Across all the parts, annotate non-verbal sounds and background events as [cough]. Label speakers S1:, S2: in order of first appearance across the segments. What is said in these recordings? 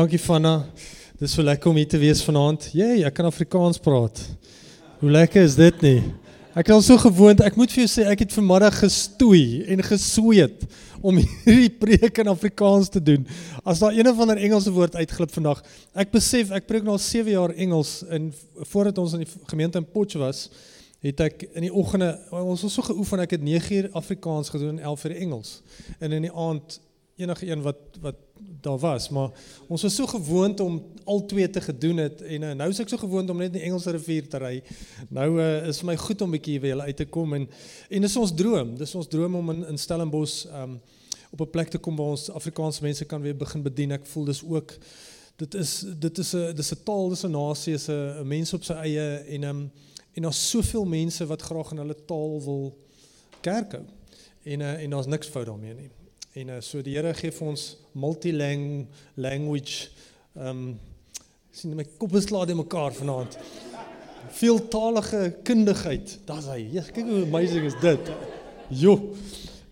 S1: Dankie Fanna. Dis so lekker om hier te wees vanaand. Jee, ek kan Afrikaans praat. Hoe lekker is dit nie? Ek is al so gewoond. Ek moet vir jou sê ek het vanmiddag gestoei en gesweet om [laughs] hierdie preek in Afrikaans te doen. As daar een of ander Engelse woord uitglip vandag. Ek besef ek preek nou al 7 jaar Engels en voordat ons in die gemeente in Potch was, het ek in die oggende ons was so geoefen ek het 9 uur Afrikaans gedoen en 11 uur Engels. En in die aand enige een wat wat daar was, maar ons was so gewoond om al twee te gedoen het en uh, nou is ek so gewoond om net in Engelse rivier te ry. Nou uh, is vir my goed om 'n bietjie weer uit te kom en en dis ons droom. Dis ons droom om in, in Stellenbosch um op 'n plek te kom waar ons Afrikaanse mense kan weer begin bedien. Ek voel dis ook dit is dit is 'n dis 'n taal, dis 'n nasie, is 'n mens op sy eie en um en daar's soveel mense wat graag in hulle taal wil kerk hou. En uh, en daar's niks fout daarmee nie. En uh, so die Here gee vir ons multilang language ehm um, sien my kop is laat in mekaar vanaand. Veeltalige kundigheid. Daar's hy. Jesus, kyk hoe amazing is dit. Jo.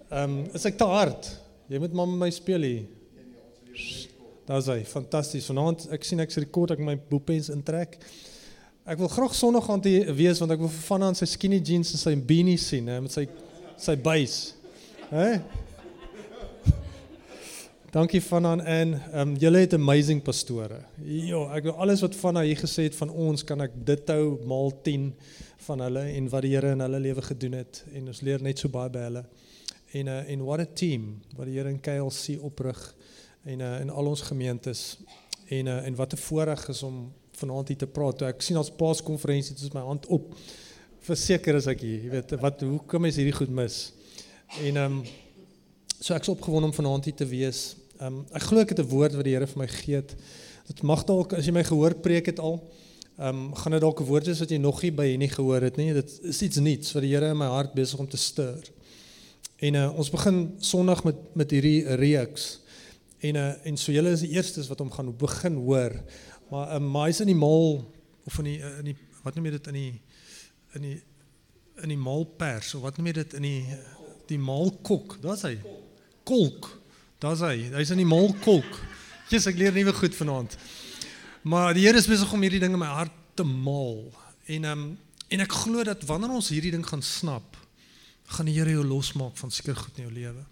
S1: Ehm um, is ek te hard? Jy moet maar met my speel hier. Daar's hy. Fantasties. Vanaand ek sien ek's rekord ek my boepens intrek. Ek wil graag Sondag gaan wees want ek wil vir van aan sy skinny jeans en sy beanie sien, hè, met sy sy buis. Hè? Dankie van aan en ehm um, julle het amazing pastore. Ja, ek wil alles wat van hier gesê het van ons kan ek dit hou maal 10 van hulle en wat die Here in hulle lewe gedoen het en ons leer net so baie by hulle. En uh, en what a team wat die Here in KLC oprig en uh, in al ons gemeentes en uh, en wat 'n voorreg is om vanaand hier te praat. Toe ek sien ons paaskonferensie, dit is my hand op. Verseker is ek hier, jy weet, wat hoe kom mens hierdie goed mis? En ehm um, So ek's opgewonde om vanaand hier te wees. Ehm um, ek glo ek het 'n woord wat die Here vir my gee het. Dit mag dalk as jy my gehoor preek het al, ehm um, gaan dit dalk 'n woord wees wat jy nog nie by nie gehoor het nie. Dit is iets nuuts wat die Here in my hart besig om te stuur. En uh, ons begin Sondag met met hierdie reeks. En uh, en so julle is die eerstes wat hom gaan begin hoor. Maar um, maar hy's in die maal of in die in die wat noem jy dit in die in die in die maalpers of wat noem jy dit in die die maalkok. Daar's hy kolk. Daar's hy. Hy's in die mal kolk. Jesus, ek leer nuwe goed vanaand. Maar die Here is besig om hierdie ding in my hart te maal. En ehm um, en ek glo dat wanneer ons hierdie ding gaan snap, gaan die Here jou losmaak van seker goed in jou lewe.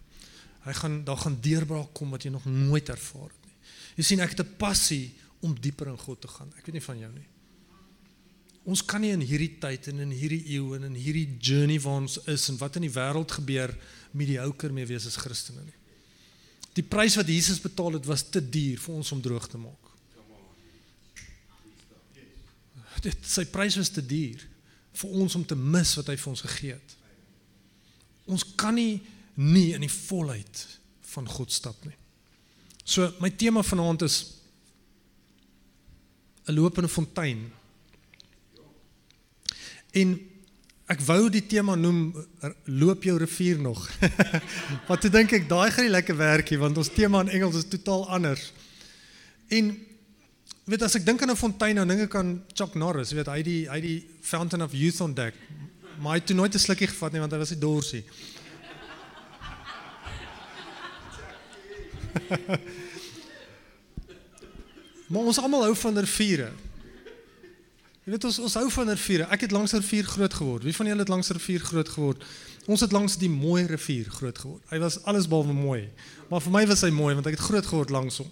S1: Hy gaan daar gaan deurbraak kom wat jy nog nooit ervaar het nie. Jy sien ek het 'n passie om dieper in God te gaan. Ek weet nie van jou nie. Ons kan nie in hierdie tyd en in hierdie eeu en in hierdie journey waar ons is en wat in die wêreld gebeur mediocre mee wees as Christene nie. Die prys wat Jesus betaal het was te duur vir ons om droog te maak. Dit sy prys was te duur vir ons om te mis wat hy vir ons gegee het. Ons kan nie nie in die volheid van God stap nie. So my tema vanaand is 'n lopende fontein. En Ek wou die tema noem loop jou rivier nog. [laughs] Wat toe dink ek daai gaan nie lekker werkie want ons tema in Engels is totaal anders. En weet as ek dink aan 'n fontein dan dink ek aan Chuck Norris, weet hy die hy die Fountain of Youth ontdek. Maar hy het toe nooit 'n slukkie gevat nie want hy was nie dorsie. [laughs] maar ons almal hou van riviere. Jy weet ons ons hou van riviere. Ek het langs 'n rivier groot geword. Wie van julle het langs 'n rivier groot geword? Ons het langs die mooi rivier groot geword. Hy was alles behalwe mooi. Maar vir my was hy mooi want ek het groot geword langs hom.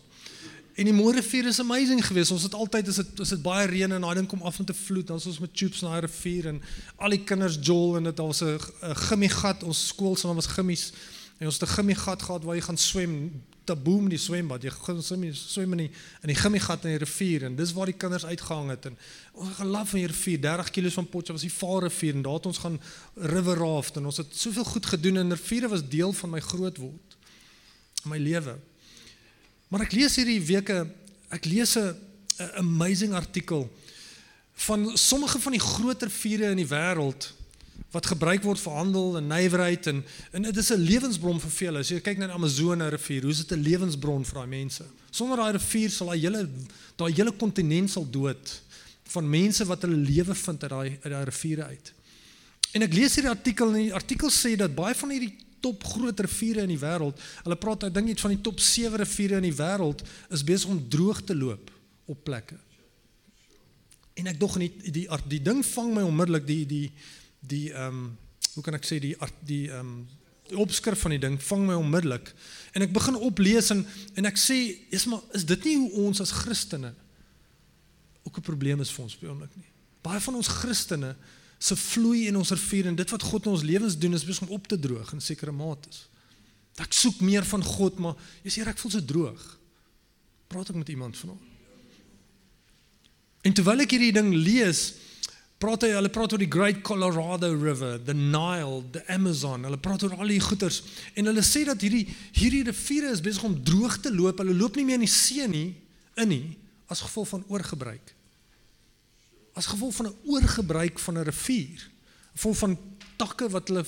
S1: En die mooi rivier is amazing geweest. Ons het altyd as dit as dit baie reën en daai ding kom af met 'n vloed, dan is ons met tubes na die rivier en al die kinders jol en dit was 'n gimmie gat. Ons skool se naam was Gimmies. En ons het 'n gimmie gat gehad waar jy gaan swem taboe in die swembad. Jy gaan swem swem in die in die gimmigat in die rivier en dis waar die kinders uitgehang het en ons gaan laf van die rivier 30 km van Potchefstroom was die Vaalrivier en daar het ons gaan river raft en ons het soveel goed gedoen en riviere was deel van my groot word in my lewe. Maar ek lees hierdie weke ek lees 'n amazing artikel van sommige van die groter riviere in die wêreld wat gebruik word vir handel en nywerheid en en dit is 'n lewensbron vir vele. As jy kyk na die Amazone rivier, hoe is dit 'n lewensbron vir daai mense? Sonder daai rivier sal daai hele daai hele kontinent sal dood van mense wat hulle lewe vind uit daai uit daai riviere uit. En ek lees hierdie artikel en die artikel sê dat baie van hierdie top groot riviere in die wêreld. Hulle praat ek dink iets van die top 7 riviere in die wêreld is besig om droog te loop op plekke. En ek dog nie die die, die ding vang my onmiddellik die die die ehm um, hoe kan ek sê die die ehm um, die opskrif van die ding vang my onmiddellik en ek begin oplees en en ek sê is maar is dit nie hoe ons as Christene ook 'n probleem is vir ons by oomblik nie. Baie van ons Christene se vloei in ons rivier en dit wat God in ons lewens doen is besig om op te droog in sekere mate. Ek soek meer van God, maar jy sê ek voel so droog. Praat ek met iemand vanoggend? En terwyl ek hierdie ding lees, praat hy hulle praat oor die Great Colorado River, the Nile, the Amazon. Hulle praat oor al die goeters en hulle sê dat hierdie hierdie riviere is besig om droog te loop. Hulle loop nie meer in die see nie, in nie as gevolg van oorgebruik. As gevolg van 'n oorgebruik van 'n rivier, vol van takke wat hulle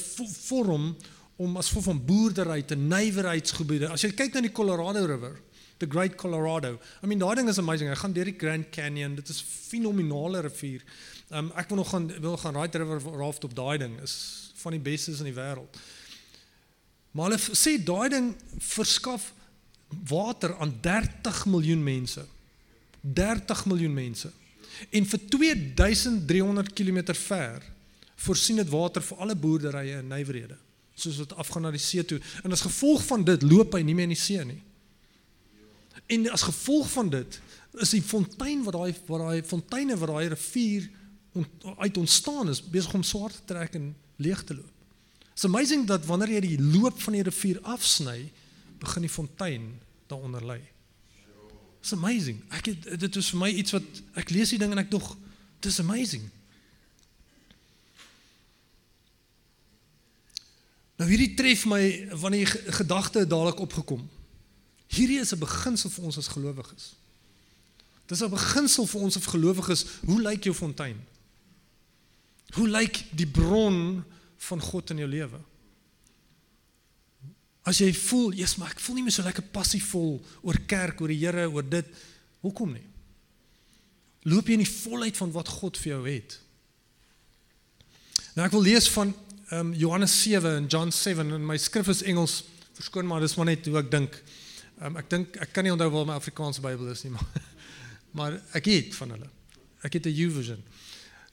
S1: vorm om as gevolg van boerdery te nywerheidsgebiede. As jy kyk na die Colorado River, the Great Colorado. I mean, daai ding is amazing. Ek gaan deur die Grand Canyon. Dit is 'n fenominale rivier. Um ek wil nog gaan wil gaan Right River raft op daai ding. Is van die bestes in die wêreld. Maar hulle sê daai ding verskaf water aan 30 miljoen mense. 30 miljoen mense. En vir 2300 km ver voorsien dit water vir alle boerderye en nywerhede soos wat afgaan na die see toe. En as gevolg van dit loop hy nie meer in die see nie. En as gevolg van dit is die fontein wat daai wat daai fonteine wat daai rivier ont, uit ontstaan is besig om swaar te trek en leeg te loop. It's amazing dat wanneer jy die loop van die rivier afsny, begin die fontein daaronder lê. It's amazing. Ek het, dit is vir my iets wat ek lees die ding en ek dog dis amazing. Nou hierdie tref my wanneer die gedagte dadelik opgekom. Hierdie is 'n beginsel vir ons as gelowiges. Dis 'n beginsel vir ons as gelowiges. Hoe lyk jou fontein? Hoe lyk die bron van God in jou lewe? As jy voel, "Jesus, maar ek voel nie meer so lekker passievol oor kerk, oor die Here, oor dit." Hoekom nie? Loop jy in die volheid van wat God vir jou het? Nou ek wil lees van ehm um, Johannes 7 en John 7 en my skrif is Engels. Verskoon maar, dis maar net hoe ek dink. Um, ek dink ek kan nie onthou waar my Afrikaanse Bybel is nie, [laughs] maar maar ek het van hulle. Ek het 'n YouVersion.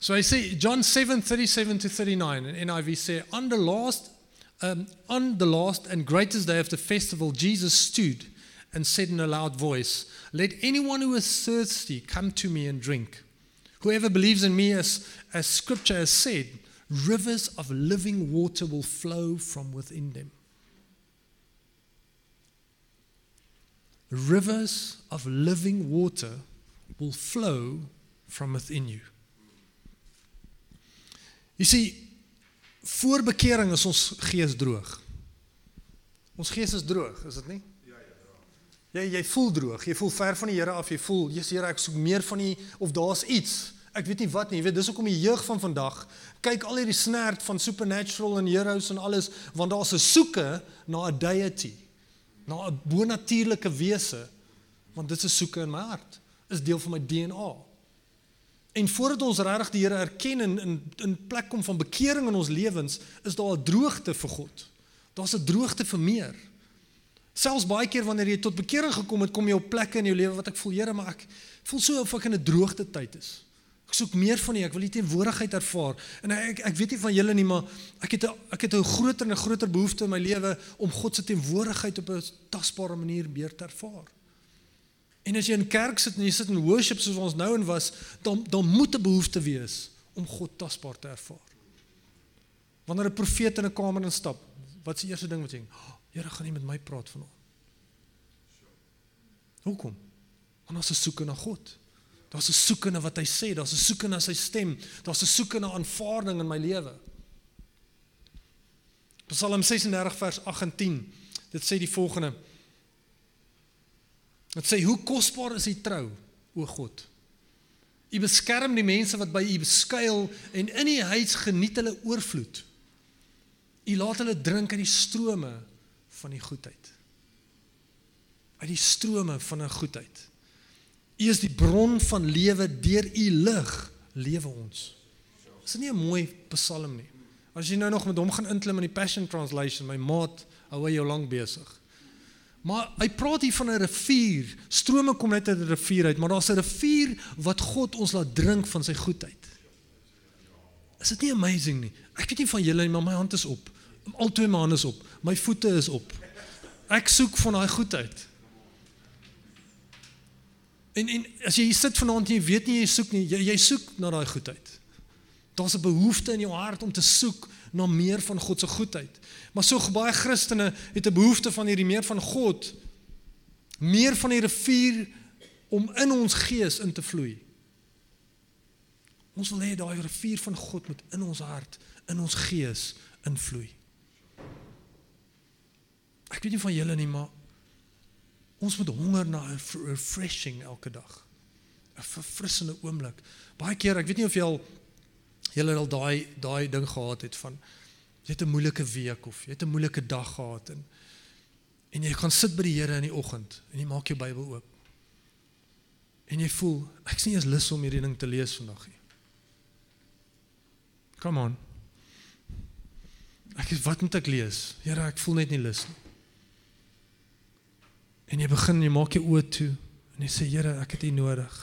S1: So I say John 7:37 to 39 in NIV say on the last um, on the last and greatest day of the festival Jesus stood and said in a loud voice, "Let anyone who is thirsty come to me and drink. Whoever believes in me as as scripture has said, rivers of living water will flow from within them." Rivers of living water will flow from within you. Jy sien, voor bekering is ons gees droog. Ons gees is droog, is dit nie? Ja, ja. Jy jy voel droog, jy voel ver van die Here af, jy voel, Jesus Here, ek soek meer van U of daar's iets. Ek weet nie wat nie, jy weet, dis hoekom die jeug van vandag kyk al hierdie snert van supernatural en heroes en alles, want daar's 'n soeke na 'n deity na 'n bonatuurlike wese want dit is soeke in my hart is deel van my DNA. En voordat ons regtig die Here erken en in in plek kom van bekering in ons lewens, is daar 'n droogte vir God. Daar's 'n droogte vir meer. Selfs baie keer wanneer jy tot bekering gekom het, kom jy op plekke in jou lewe wat ek voel, Here, maar ek voel so of ek in 'n droogte tyd is. Ek soek meer van U. Ek wil U teenwoordigheid ervaar. En ek ek weet nie van julle nie, maar ek het 'n ek het 'n groter en 'n groter behoefte in my lewe om God se teenwoordigheid op 'n tasbare manier meer te ervaar. En as jy in kerk sit en jy sit in worship soos ons nou en was, dan dan moet 'n behoefte wees om God tasbaar te ervaar. Wanneer 'n profeet in 'n kamer instap, wat is die eerste ding wat jy dink? Oh, Here, gaan nie met my praat vanaand. Hoekom? Want ons is soeke na God. Daar's 'n soeke na wat hy sê, daar's 'n soeke na sy stem, daar's 'n soeke na aanvaarding in my lewe. Psalm 36 vers 8 en 10. Dit sê die volgende. Dit sê hoe kosbaar is u trou, o God. U beskerm die mense wat by u skuil en in u huis geniet hulle oorvloed. U laat hulle drink uit die strome van die goedheid. Uit die strome van 'n goedheid. U is die bron van lewe deur u lig lewe ons. Is dit nie 'n mooi psalm nie? As jy nou nog met hom gaan inklim in die Passion Translation, my maat, hou hy jou lank besig. Maar hy praat hier van 'n rivier. Strome kom net uit 'n rivier uit, maar daar's 'n rivier wat God ons laat drink van sy goedheid. Is dit nie amazing nie? Ek weet nie van julle nie, maar my hand is op. Al twee my hande is op. My voete is op. Ek soek van daai goedheid. En en as jy hier sit vanaand en jy weet nie jy soek nie, jy, jy soek na daai goedheid. Daar's 'n behoefte in jou hart om te soek na meer van God se goedheid. Maar so baie Christene het 'n behoefte van hierdie meer van God, meer van die rivier om in ons gees in te vloei. Ons wil hê daai rivier van God moet in ons hart, in ons gees invloei. Ek weet nie van julle nie, maar ons moet honger na 'n refreshing elke dag. 'n Verfrissende oomblik. Baie keer, ek weet nie of jy al julle al daai daai ding gehad het van jy het 'n moeilike week of jy het 'n moeilike dag gehad en en jy gaan sit by die Here in die oggend en jy maak jou Bybel oop. En jy voel ek sien eens lus om hierdie ding te lees vandag nie. Come on. Ek wat moet ek lees? Here, ek voel net nie lus nie. En jy begin jy maak jou oë toe en jy sê Here, ek het U nodig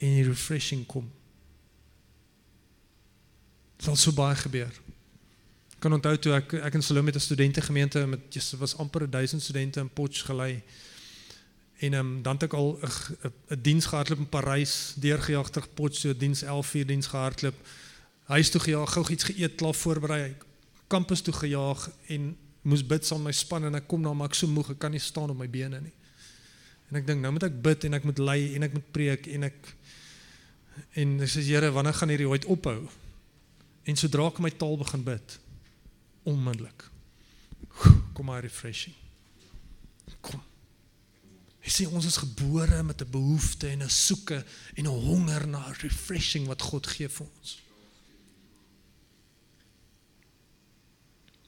S1: en die refreshing kom. Dit sal so baie gebeur. Ek kan onthou toe ek ek in Salome met 'n studentegemeente met just was amper 1000 studente in Potch gelei. En um, dan het ek al 'n diens gehardloop in Parys, deurgejaag ter Potch so diens 11 uur diens gehardloop. Huis toe gejaag, gou iets geëet, klaar voorberei, kampus toe gejaag en moes bid saam met my span en ek kom na maar ek so moeg, ek kan nie staan op my bene nie. En ek dink nou moet ek bid en ek moet lei en ek moet preek en ek en ek sê Here, wanneer gaan hierdie ooit ophou? En sodra ek my taal begin bid, onmiddellik kom maar refreshing. Kom. Jy sien ons is gebore met 'n behoefte en 'n soeke en 'n honger na refreshing wat God gee vir ons.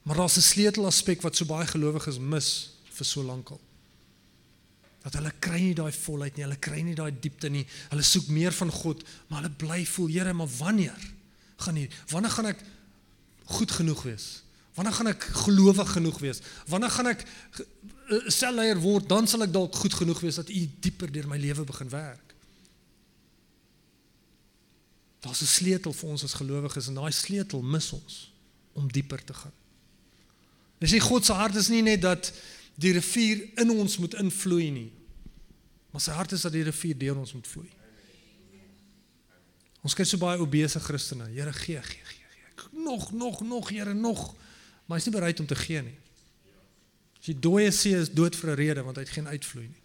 S1: Maar daar's 'n sleutelaspek wat so baie gelowiges mis vir so lank al dat hulle kry nie daai volheid nie, hulle kry nie daai diepte nie. Hulle soek meer van God, maar hulle bly voel, Here, maar wanneer gaan hier? Wanneer gaan ek goed genoeg wees? Wanneer gaan ek gelowig genoeg wees? Wanneer gaan ek eh, selleier word? Dan sal ek dalk goed genoeg wees dat U dieper deur my lewe begin werk. Daar's 'n sleutel vir ons as gelowiges en daai sleutel mis ons om dieper te gaan. Dis nie God se hart is nie net dat die rivier in ons moet invloei nie. Maar sy hart is dat die rivier deur ons moet vloei. Ons kyk so baie obese Christene. Here gee, gee, gee, gee. Nog, nog, nog, Here, nog. Maar hy is nie bereid om te gee nie. As die dooie see is dood vir 'n rede want hy het geen uitvloei nie.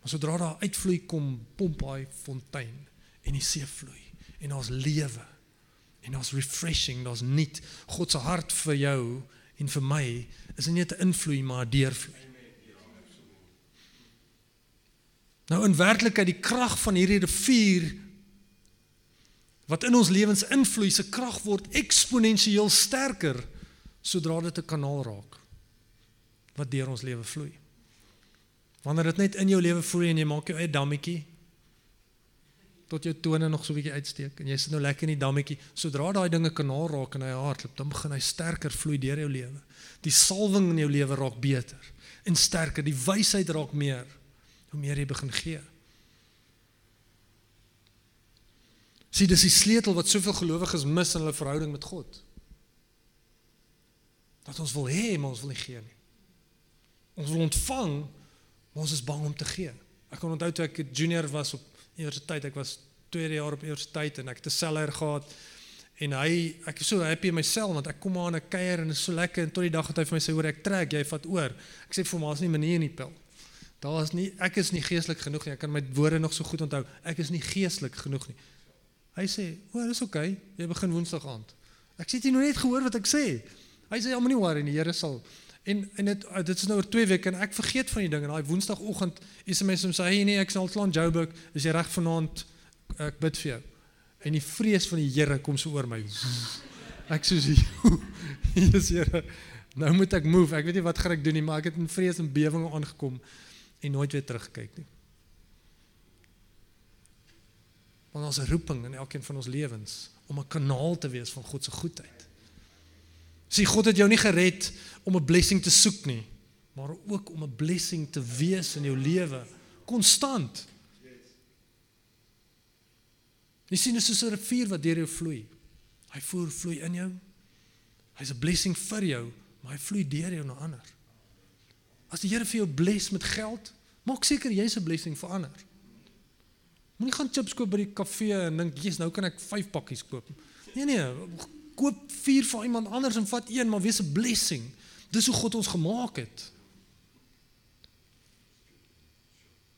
S1: Maar sodra daar uitvloei kom, pomp hy fontein en die see vloei en daar's lewe en daar's refreshing, daar's nuut. God se hart vir jou en vir my is nie 'n invloei maar 'n deurvloei. Nou in werklikheid die krag van hierdie rivier wat in ons lewens invloei, se krag word eksponensieel sterker sodra dit 'n kanaal raak wat deur ons lewe vloei. Wanneer dit net in jou lewe vloei en jy maak jou eie dammetjie tot jou tone nog so 'n bietjie uitsteek en jy sit nou lekker in die dammetjie. Sodra daai dinge kanaal raak in hy hart, dan begin hy sterker vloei deur jou lewe. Die salwing in jou lewe raak beter en sterker. Die wysheid raak meer hoe meer jy begin gee. Sien, dis die sleutel wat soveel gelowiges mis in hulle verhouding met God. Dat ons wil hê, maar ons wil nie gee nie. Ons wil ontvang, maar ons is bang om te gee. Ek kan onthou toe ek junior was op universiteit. Ek was tweede jaar op universiteit en ek het 'n seller gehad en hy ek is so happy in myself want ek kom aan 'n kuier en is so lekker en tot die dag het hy vir my sê hoor ek trek jy vat oor. Ek sê vir hom daar's nie manier in die pel. Daar is nie ek is nie geestelik genoeg nie. Ek kan my woorde nog so goed onthou. Ek is nie geestelik genoeg nie. Hy sê, "O, dis oké. Okay. Jy begin Woensdag aand." Ek sê jy nou net gehoor wat ek sê. Hy sê, "Ja, moenie worry nie. Die Here sal En en dit dit is nou oor 2 weke en ek vergeet van die ding en daai woensdagoggend SMS hom sê hey nee ek sal klaan Joburg is jy reg vanaand ek bid vir jou. En die vrees van die Here kom so oor my. [laughs] Ek sê [laughs] Jesus Here nou moet ek move. Ek weet nie wat gaan ek doen nie maar ek het in vrees en beweringe aangekom en nooit weer teruggekyk nie. Want ons roeping in elkeen van ons lewens om 'n kanaal te wees van God se goedheid. Sien God het jou nie gered om 'n blessing te soek nie, maar ook om 'n blessing te wees in jou lewe konstant. Jy sien dit soos 'n rivier wat deur jou vloei. Hy voer vloei in jou. Hy's 'n blessing vir jou, maar hy vloei deur jou na ander. As die Here vir jou bless met geld, maak seker jy's 'n blessing vir ander. Moenie gaan chips koop by die kafee en dink, "Jesus, nou kan ek 5 pakkies koop." Nee nee, koop 4 vir iemand anders en vat een, maar wees 'n blessing. Dis hoe God ons gemaak het.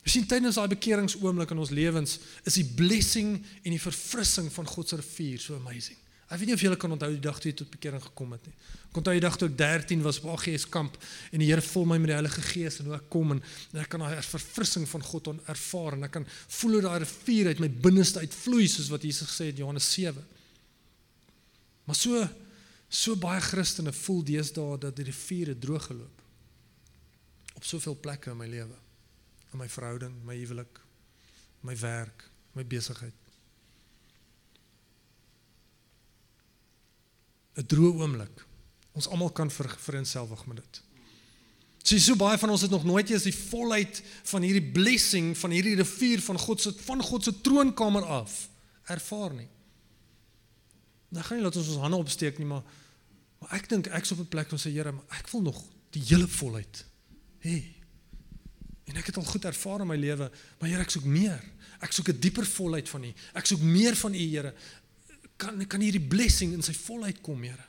S1: Ons sien tydens daai bekeringsoomblik in ons lewens is die blessing en die verfrissing van God se rivier so amazing. Ek weet nie of julle kan onthou die dag toe jy tot bekering gekom het nie. Ek onthou die dag toe ek 13 was op AGS kamp en die Here vul my met die Heilige Gees en hoe ek kom en, en ek kan daai verfrissing van God ervaar en ek kan voel hoe daai rivier uit my binneste uitvloei soos wat Jesus gesê het Johannes 7. Maar so so baie Christene voel deesdae dat die riviere droog geloop op soveel plekke in my lewe in my verhouding, my huwelik, my werk, my besigheid. 'n Droë oomblik. Ons almal kan vir verenselwig met dit. Sien so baie van ons het nog nooit eens die volheid van hierdie blessing van hierdie rivier van God se van God se troonkamer af ervaar nie. Dan gaan nie laat ons ons hande opsteek nie, maar maar ek dink ek's op 'n plek waar sê Here, ek wil nog die hele volheid hê. Hey, En ek het al goed ervaar in my lewe, maar Here, ek soek meer. Ek soek 'n dieper volheid van U. Ek soek meer van U, Here. Kan kan hierdie blessing in sy volheid kom, Here?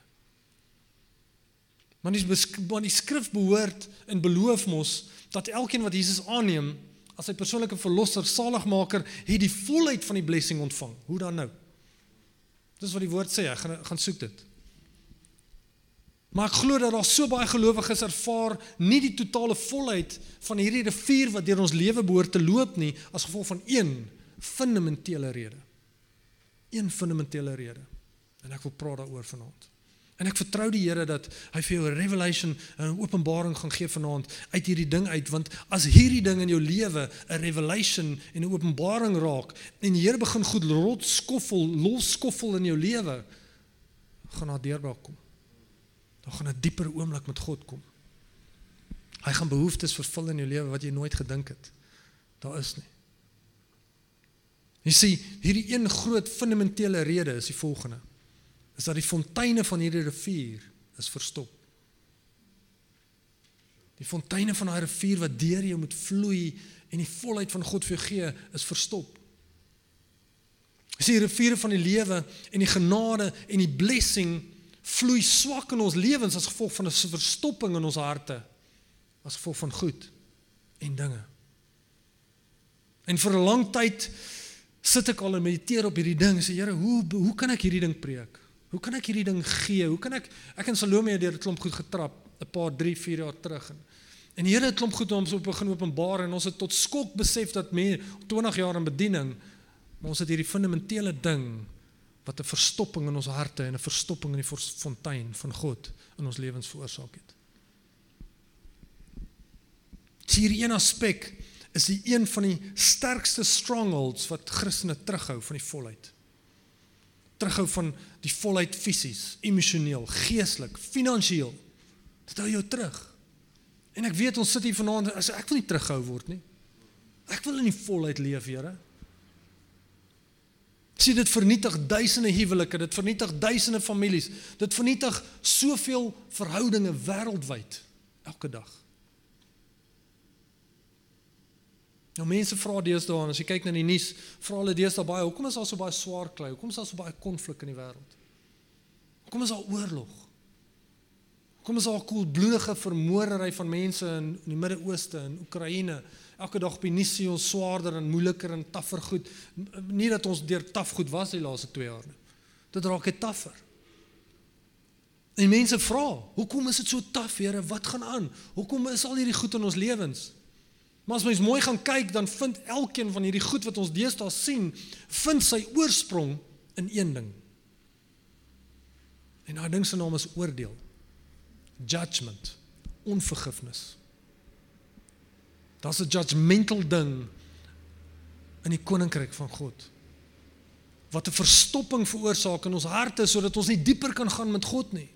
S1: Want die want die skrif behoort en beloof mos dat elkeen wat Jesus aanneem as sy persoonlike verlosser, saligmaker, het die volheid van die blessing ontvang. Hoe dan nou? Dis wat die woord sê, ek gaan gaan soek dit. Maar ek glo dat daar so baie gelowiges ervaar nie die totale volheid van hierdie rivier wat deur ons lewe behoort te loop nie as gevolg van een fundamentele rede. Een fundamentele rede. En ek wil praat daaroor vanaand. En ek vertrou die Here dat hy vir jou 'n revelation 'n openbaring gaan gee vanaand uit hierdie ding uit want as hierdie ding in jou lewe 'n revelation en 'n openbaring raak en die Here begin goed rot skoffel, los skoffel in jou lewe gaan daar deurbraak kom dan gaan 'n dieper oomblik met God kom. Hy gaan behoeftes vervul in jou lewe wat jy nooit gedink het. Daar is nie. Jy sien, hierdie een groot fundamentele rede is die volgende. Is dat die fonteine van hierdie rivier is verstop. Die fonteine van daai rivier wat deur jou moet vloei en die volheid van God vir jou gee, is verstop. Sien, die riviere van die lewe en die genade en die blessing vloei swak in ons lewens as gevolg van 'n verstopping in ons harte as gevolg van goed en dinge. En vir 'n lang tyd sit ek al en mediteer op hierdie ding. Sê Here, hoe hoe kan ek hierdie ding preek? Hoe kan ek hierdie ding gee? Hoe kan ek ek en Salome het deur 'n klomp goed getrap 'n paar 3, 4 jaar terug en en die Here het klomp goed ons op begin openbaar en ons het tot skok besef dat me 20 jaar in bediening maar ons het hierdie fundamentele ding wat 'n verstopping in ons harte en 'n verstopping in die fontein van God in ons lewens veroorsaak het. Hier een aspek is die een van die sterkste strongholds wat Christene terughou van die volheid. Terughou van die volheid fisies, emosioneel, geestelik, finansiëel. Dit hou jou terug. En ek weet ons sit hier vanaand as ek wil nie terughou word nie. Ek wil in die volheid leef, Here. Sien dit vernietig duisende huwelike, dit vernietig duisende families. Dit vernietig soveel verhoudinge wêreldwyd elke dag. Nou mense vra deesdae as jy kyk na die nuus, vra hulle deesdae baie, hoekom is daar so baie swaar kry? Hoekom is daar so baie konflik in die wêreld? Hoekom is daar oorlog? Hoekom is daar koelbloedige vermoordery van mense in, in die Midde-Ooste en Oekraïne? elke dag op die nuus sien ons swaarder en moeiliker en taffer goed. Nie dat ons deur taff goed was die laaste 2 jaar nie. Dit raak net taffer. En mense vra, hoekom is dit so taff, Here? Wat gaan aan? Hoekom is al hierdie goed in ons lewens? Maar as mens mooi gaan kyk, dan vind elkeen van hierdie goed wat ons deesdae sien, vind sy oorsprong in een ding. En daai ding se naam is oordeel. Judgment. Onvergifnis. Daar's 'n judgmental ding in die koninkryk van God. wat 'n verstopping veroorsaak in ons harte sodat ons nie dieper kan gaan met God nie.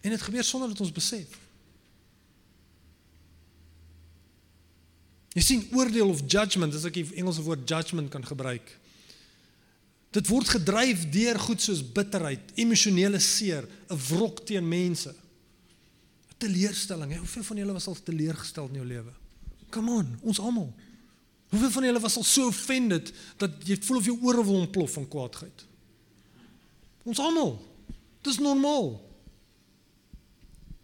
S1: En dit gebeur sonder dat ons besef. Jy sien oordeel of judgment, as ek die Engelse woord judgment kan gebruik. Dit word gedryf deur goed soos bitterheid, emosionele seer, 'n wrok teen mense. 'n Teleurstelling. Hoeveel van julle was al teleurgestel in jou lewe? Come on, ons almal. Hoeveel van julle was al so offended dat jy voel of jou ore wil ontplof van kwaadheid? Ons almal. Dis normaal.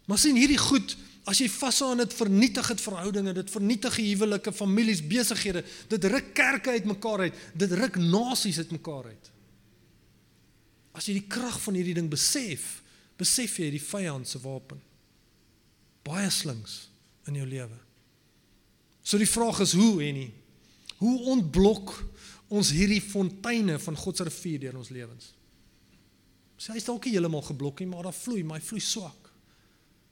S1: Maar sien hierdie goed, as jy vashou aan dit vernietig dit verhoudinge, dit vernietig huwelike, families, besighede, dit ruk kerke uitmekaar uit, dit ruk nasies uitmekaar uit. As jy die krag van hierdie ding besef, besef jy die vyand se wapen. Baie slings in jou lewe. So die vraag is hoe en nie Hoe ontblok ons hierdie fonteine van God se rivier deur ons lewens? Sy is dalk nie heeltemal geblok nie, maar daar vloei, maar hy vloei swak.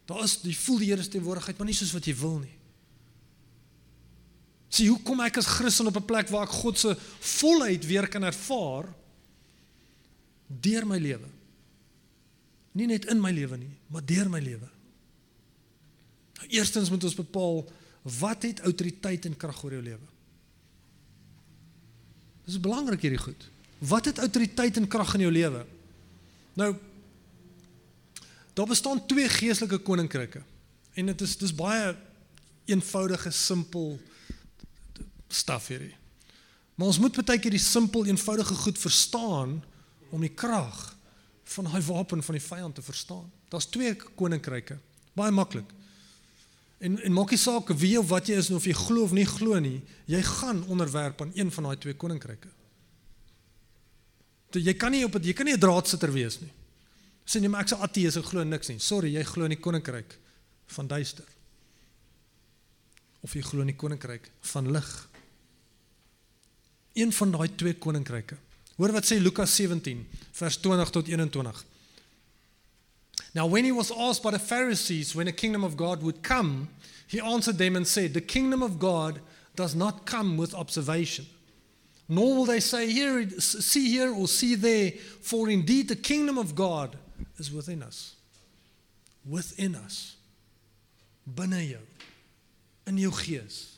S1: Daar is jy voel die Here se teenwoordigheid, maar nie soos wat jy wil nie. Sien, hoe kom ek as Christen op 'n plek waar ek God se volheid weer kan ervaar deur my lewe? Nie net in my lewe nie, maar deur my lewe. Nou, eerstens moet ons bepaal wat het autoriteit en krag oor jou lewe? Dis belangrik hierdie goed. Wat het autoriteit en krag in jou lewe? Nou daar bestaan twee geestelike koninkryke. En dit is dis baie eenvoudige, simpel staf hierdie. Maar ons moet baie keer die simpel, eenvoudige goed verstaan om die krag van daai wapen van die vyand te verstaan. Daar's twee koninkryke. Baie maklik. En en maak nie saak wie of wat jy is of jy glo of nie glo nie, jy gaan onderwerp aan een van daai twee koninkryke. Jy kan nie op jy kan nie 'n draadsitter wees nie. Sê jy maar ek's 'n ateë, ek glo niks nie. Sorry, jy glo in die koninkryk van duister. Of jy glo in die koninkryk van lig. Een van daai twee koninkryke. Hoor wat sê Lukas 17 vers 20 tot 21. Now, when he was asked by the Pharisees when the kingdom of God would come, he answered them and said, The kingdom of God does not come with observation. Nor will they say, here, See here or see there, for indeed the kingdom of God is within us. Within us. Binne jou. In jou gees.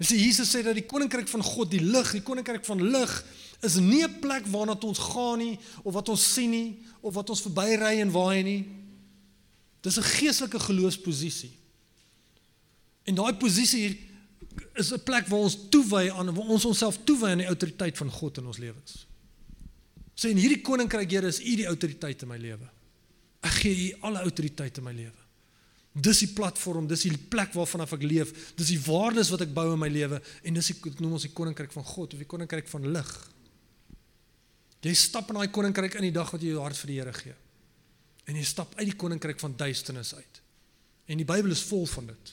S1: Dis Jesus sê dat die koninkryk van God, die lig, die koninkryk van lig is nie 'n plek waarna ons gaan nie of wat ons sien nie of wat ons verbyry en waai nie. Dis 'n geestelike geloofsposisie. En daai posisie is 'n plek waar ons toewy aan waar ons onsself toewy aan die autoriteit van God in ons lewens. Sê en hierdie koninkryk Here is u die autoriteit in my lewe. Ek gee u alle autoriteit in my lewe. Dis die platform, dis die plek waarvan ek leef, dis die waardes wat ek bou in my lewe en dis ek noem ons die koninkryk van God of die koninkryk van lig. Jy stap in daai koninkryk in die dag wat jy jou hart vir die Here gee. En jy stap uit die koninkryk van duisternis uit. En die Bybel is vol van dit.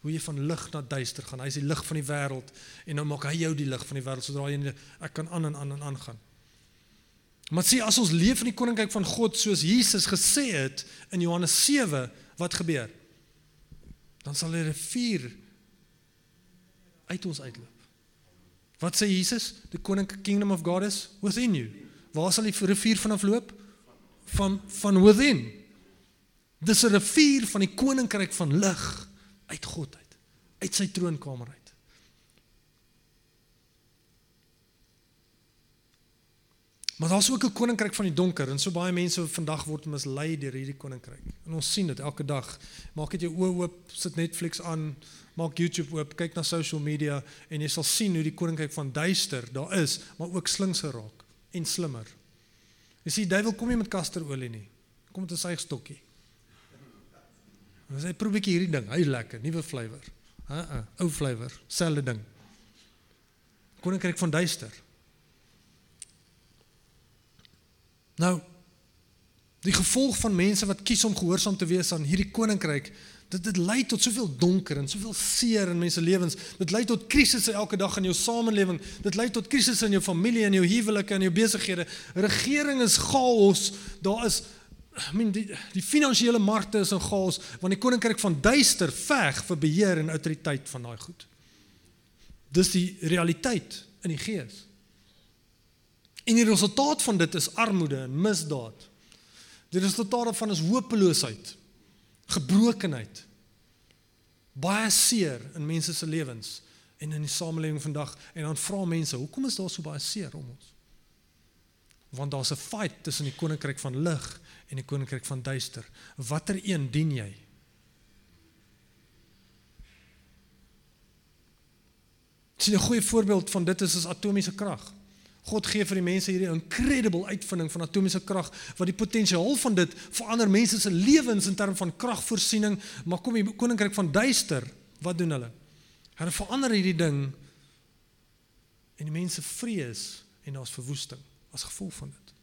S1: Hoe jy van lig na duister gaan. Hy is die lig van die wêreld en nou maak hy jou die lig van die wêreld sodra jy ek kan aan en aan en aan gaan. Maar sien as ons leef in die koninkryk van God soos Jesus gesê het in Johannes 7, wat gebeur? Dan sal 'n rivier uit ons uitloop. Wat sê Jesus? The kingdom of God is within you. Waar sal die rivier vanaf loop? Van van within. Dis 'n rivier van die koninkryk van lig uit God uit. Uit sy troonkamer uit. Maar daar's ook 'n koninkryk van die donker en so baie mense vandag word mislei deur hierdie koninkryk. En ons sien dit elke dag. Maak dit jou oë oop, sit Netflix aan, maak YouTube oop, kyk na social media en jy sal sien hoe die koninkryk van duister daar is, maar ook slinks geraak en slimmer. Jy sien, duiwel kom nie met kasterolie nie. Kom met 'n sy stokkie. Ons sê probeer ek hierdie ding, hy lekker, nuwe flavour. Ha, uh, uh, ou flavour, selfde ding. Koninkryk van duister. Nou die gevolg van mense wat kies om gehoorsaam te wees aan hierdie koninkryk, dit dit lei tot soveel donker en soveel seer in mense lewens. Dit lei tot krisisse elke dag in jou samelewing. Dit lei tot krisisse in jou familie en jou huwelike en jou besighede. Regering is chaos. Daar is I mean die die finansiële markte is in chaos want die koninkryk van duister veg vir beheer en autoriteit van daai goed. Dis die realiteit in die gees. En die resultaat van dit is armoede en misdaad. Die resultaat daarvan is hopeloosheid, gebrokenheid. Baie seer in mense se lewens en in die samelewing vandag en dan vra mense, hoekom is daar so baie seer om ons? Want daar's 'n fight tussen die koninkryk van lig en die koninkryk van duister. Watter een dien jy? Sien 'n goeie voorbeeld van dit is is atomiese krag. God gee vir die mense hierdie incredible uitvinding van atomiese krag wat die potensiaal van dit verander mense se lewens in terme van kragvoorsiening, maar kom die koninkryk van duister, wat doen hulle? Hulle verander hierdie ding en die mense vrees en daar's verwoesting as gevolg van dit.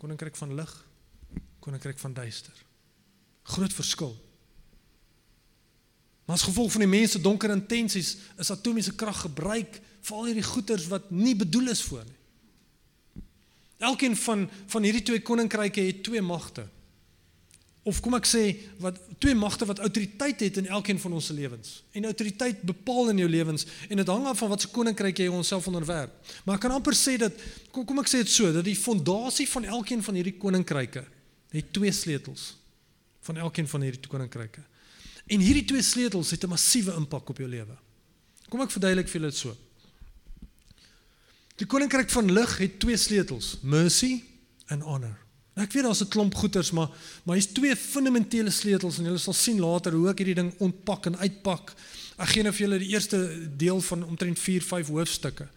S1: Koninkryk van lig, koninkryk van duister. Groot verskil. Maar as gevolg van die mense donker intensies is atomiese krag gebruik vir al hierdie goeders wat nie bedoel is vir nie. Elkeen van van hierdie twee koninkryke het twee magte. Of kom ek sê wat twee magte wat autoriteit het in elkeen van ons se lewens. En autoriteit bepaal in jou lewens en dit hang af van watter koninkryk jy onsself onderwerp. Maar ek kan amper sê dat kom kom ek sê dit so dat die fondasie van elkeen van hierdie koninkryke het twee sleutels van elkeen van hierdie koninkryke. En hierdie twee sleutels het 'n massiewe impak op jou lewe. Kom ek verduidelik vir julle dit so. Die koninkryk van lig het twee sleutels: mercy en honor. Nou ek weet daar's 'n klomp goeters, maar maar hier's twee fundamentele sleutels en julle sal sien later hoe ek hierdie ding ontpak en uitpak. Ek gee nou vir julle die eerste deel van omtrent 4, 5 hoofstukke.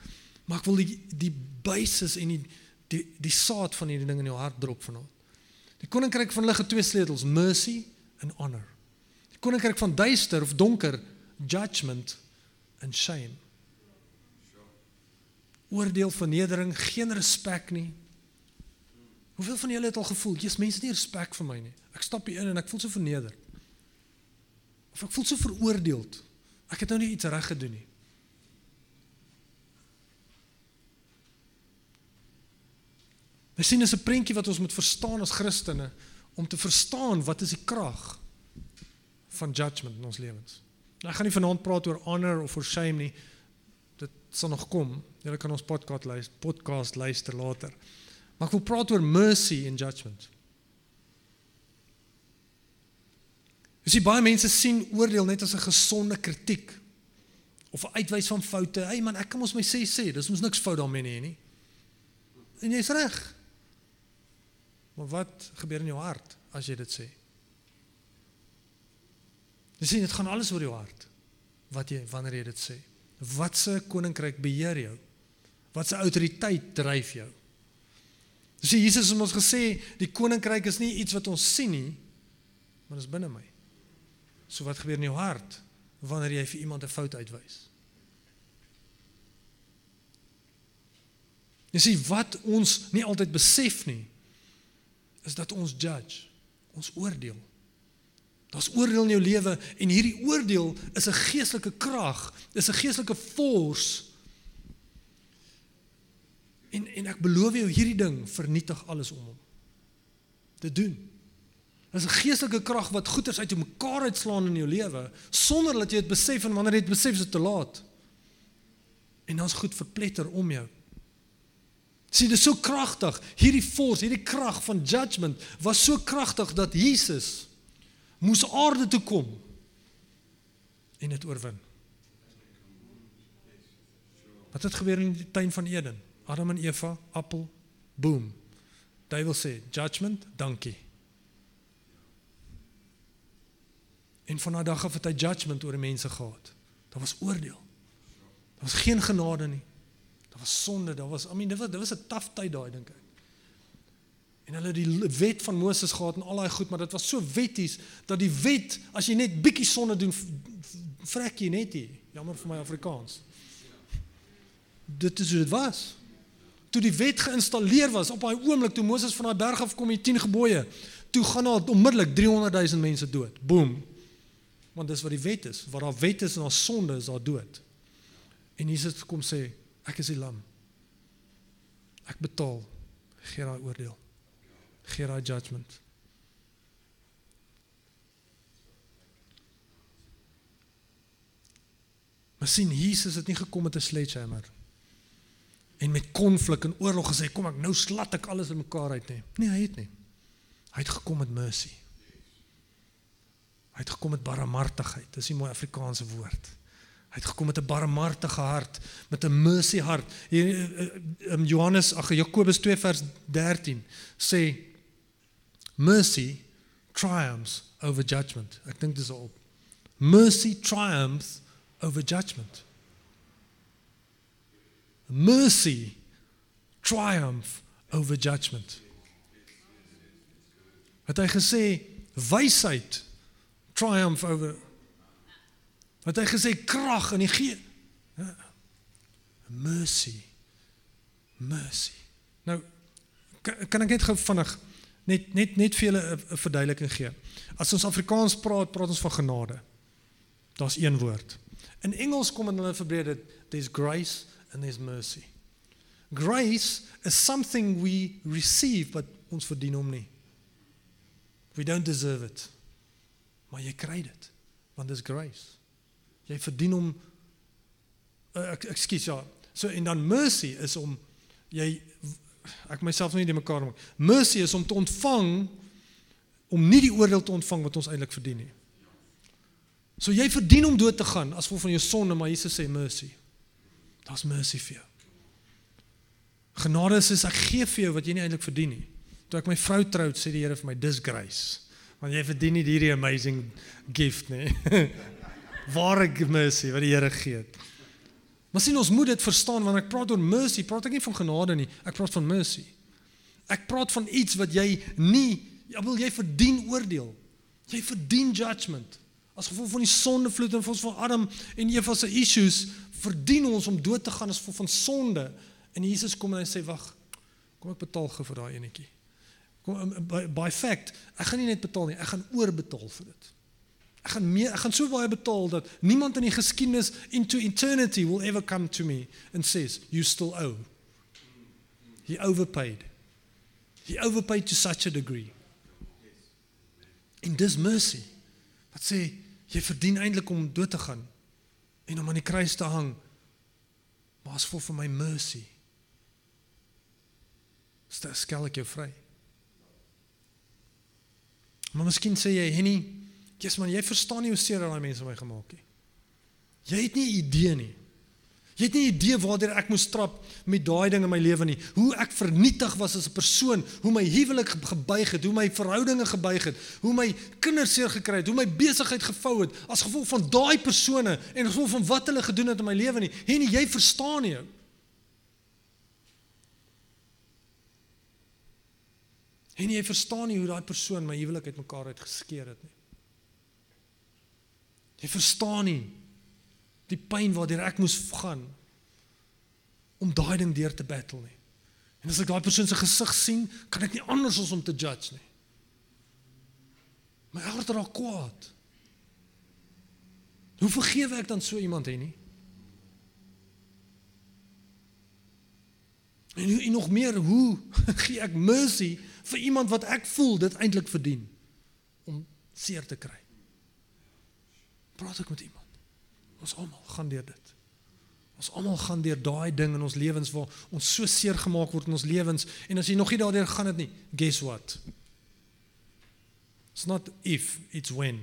S1: Maar ek wil die die basis en die die die saad van hierdie ding in jou hart drop vanaand. Die koninkryk van lig het twee sleutels: mercy en honor koninkryk van duister of donker, judgment and shame. Oordeel, vernedering, geen respek nie. Hoeveel van julle het al gevoel, jy's mense nie respek vir my nie. Ek stap hier in en ek voel so verneder. Of ek voel so veroordeeld. Ek het nou nie iets reg gedoen nie. Ons sien dis 'n prentjie wat ons moet verstaan as Christene om te verstaan wat is die krag van judgment in ons lewens. Nou, ek gaan nie vanaand praat oor honor of oor shame nie. Dit sal nog kom. Jy kan ons podcast luister, podcast luister later. Maar ek wil praat oor mercy en judgment. Jy sien baie mense sien oordeel net as 'n gesonde kritiek of 'n uitwys van foute. Hey man, ek kan mos my sê sê, dis mos niks fout daarmee nie, nie. En jy's reg. Maar wat gebeur in jou hart as jy dit sê? Jy sien dit gaan alles oor jou hart. Wat jy wanneer jy dit sê. Wat se koninkryk beheer jou? Wat se autoriteit dryf jou? Dis Jesus het ons gesê die koninkryk is nie iets wat ons sien nie, maar dit is binne my. So wat gebeur in jou hart wanneer jy vir iemand 'n fout uitwys? Sien wat ons nie altyd besef nie is dat ons judge, ons oordeel. Daar's oordeel in jou lewe en hierdie oordeel is 'n geestelike krag, is 'n geestelike force. En en ek beloof jou hierdie ding vernietig alles om hom. Dit doen. Dit is 'n geestelike krag wat goeters uit mekaar uitslaan in jou lewe sonder dat jy dit besef en wanneer jy dit besef is dit te laat. En dan's goed verpletter om jou. Sien, dit is so kragtig. Hierdie force, hierdie krag van judgment was so kragtig dat Jesus moes aarde toe kom en dit oorwin. Wat het gebeur in die tuin van Eden? Adam en Eva, appel, boom. Duiwel sê, judgment, dankie. En van daardie dag af het hy judgment oor die mense gehad. Daar was oordeel. Daar was geen genade nie. Daar was sonde, daar was I mean dit was dit was 'n taaf tyd daai dink ek. En hulle die wet van Moses gehad en al daai goed, maar dit was so wetties dat die wet as jy net bietjie sonde doen vrek jy net hier. Jammer vir my Afrikaans. Dit is hoe dit was. Toe die wet geïnstalleer was op daai oomblik toe Moses van daai berg af kom die 10 gebooie, toe gaan daar onmiddellik 300 000 mense dood. Boom. Want dis wat die wet is. Waar daar wet is en daar sonde is, daar dood. En Jesus kom sê, ek is die lam. Ek betaal. Gee daai oordeel gee daai judgment. Maar sien Jesus het nie gekom met 'n sledgehammer en met konflik en oorlog gesê kom ek nou slat ek alles in mekaar uit nie. Nee, hy het nie. Hy het gekom met mercy. Hy het gekom met barmhartigheid. Dis 'n mooi Afrikaanse woord. Hy het gekom met 'n barmhartige hart, met 'n mercy hart. Hier in eh, eh, Johannes, ag Jakobus 2 vers 13 sê mercy triumphs over judgment. Ek dink dis al. Mercy triumphs over judgment. Mercy triumph over judgment. Het hy gesê wysheid triumph over Het hy gesê krag in die gee mercy mercy. Nou kan, kan ek net gou vinnig net net net vir julle 'n verduideliking gee. As ons Afrikaans praat, praat ons van genade. Daar's een woord. In Engels kom hulle verbreed dit there's grace and there's mercy. Grace is something we receive but ons verdien hom nie. We don't deserve it. Maar jy kry dit want dis grace. Jy verdien hom uh, ek ekskuus ja. So en dan mercy is om jy ek myself nie die mekaar maak. Mercy is om te ontvang om nie die oordeel te ontvang wat ons eintlik verdien nie. So jy verdien om dood te gaan as gevolg van jou sonde, maar Jesus sê mercy. Daar's mercy vir jou. Genade is ek gee vir jou wat jy nie eintlik verdien nie. Toe ek my vrou trou, sê die Here vir my dis grace. Want jy verdien nie hierdie amazing gift nie. [laughs] Ware mercy wat die Here gee. Maar sien ons moet dit verstaan wanneer ek praat oor mercy, praat ek nie van genade nie. Ek praat van mercy. Ek praat van iets wat jy nie, ja wil jy verdien oordeel. Jy verdien judgment. As gevolg van die sondevloed en van Adam en Eva se issues, verdien ons om dood te gaan as gevolg van sonde. En Jesus kom en hy sê wag, kom ek betaal gou vir daai enetjie. Kom um, by, by fact, ek gaan nie net betaal nie, ek gaan oorbetaal vir dit. Ek gaan meer ek gaan so baie betaal dat niemand in die geskiedenis into eternity will ever come to me and says you still owe. He overpaid. He overpaid to such a degree. In this mercy. Wat sê jy verdien eintlik om dood te gaan en om aan die kruis te hang. Maar as vir my mercy. Stel ek jou vry. Maar miskien sê jy, "Henny, Jesus man, jy verstaan nie hoe seer daai mense my gemaak het. Jy het nie idee nie. Jy het nie idee waartoe ek moes trap met daai ding in my lewe nie. Hoe ek vernietig was as 'n persoon, hoe my huwelik gebuig het, hoe my verhoudinge gebuig het, hoe my kinders seer gekry het, hoe my besigheid gevou het as gevolg van daai persone en gevolg van wat hulle gedoen het in my lewe nie. Henny, jy verstaan nie. En jy verstaan nie hoe daai persoon my huwelik uitmekaar het geskeer het nie. Jy verstaan nie die pyn waardeur ek moes gaan om daai ding deur te battle nie. En as ek daai persoon se gesig sien, kan ek nie anders as om te judge nie. My hart raak kwaad. Hoe vergewe ek dan so iemand hê nie? En, en nog meer, hoe [laughs] gee ek mercy vir iemand wat ek voel dit eintlik verdien om seer te kry. Praat ek met iemand. Ons almal gaan deur dit. Ons almal gaan deur daai ding in ons lewens waar ons so seer gemaak word in ons lewens en as jy nog nie daardeur gaan dit nie, guess what? It's not if, it's when.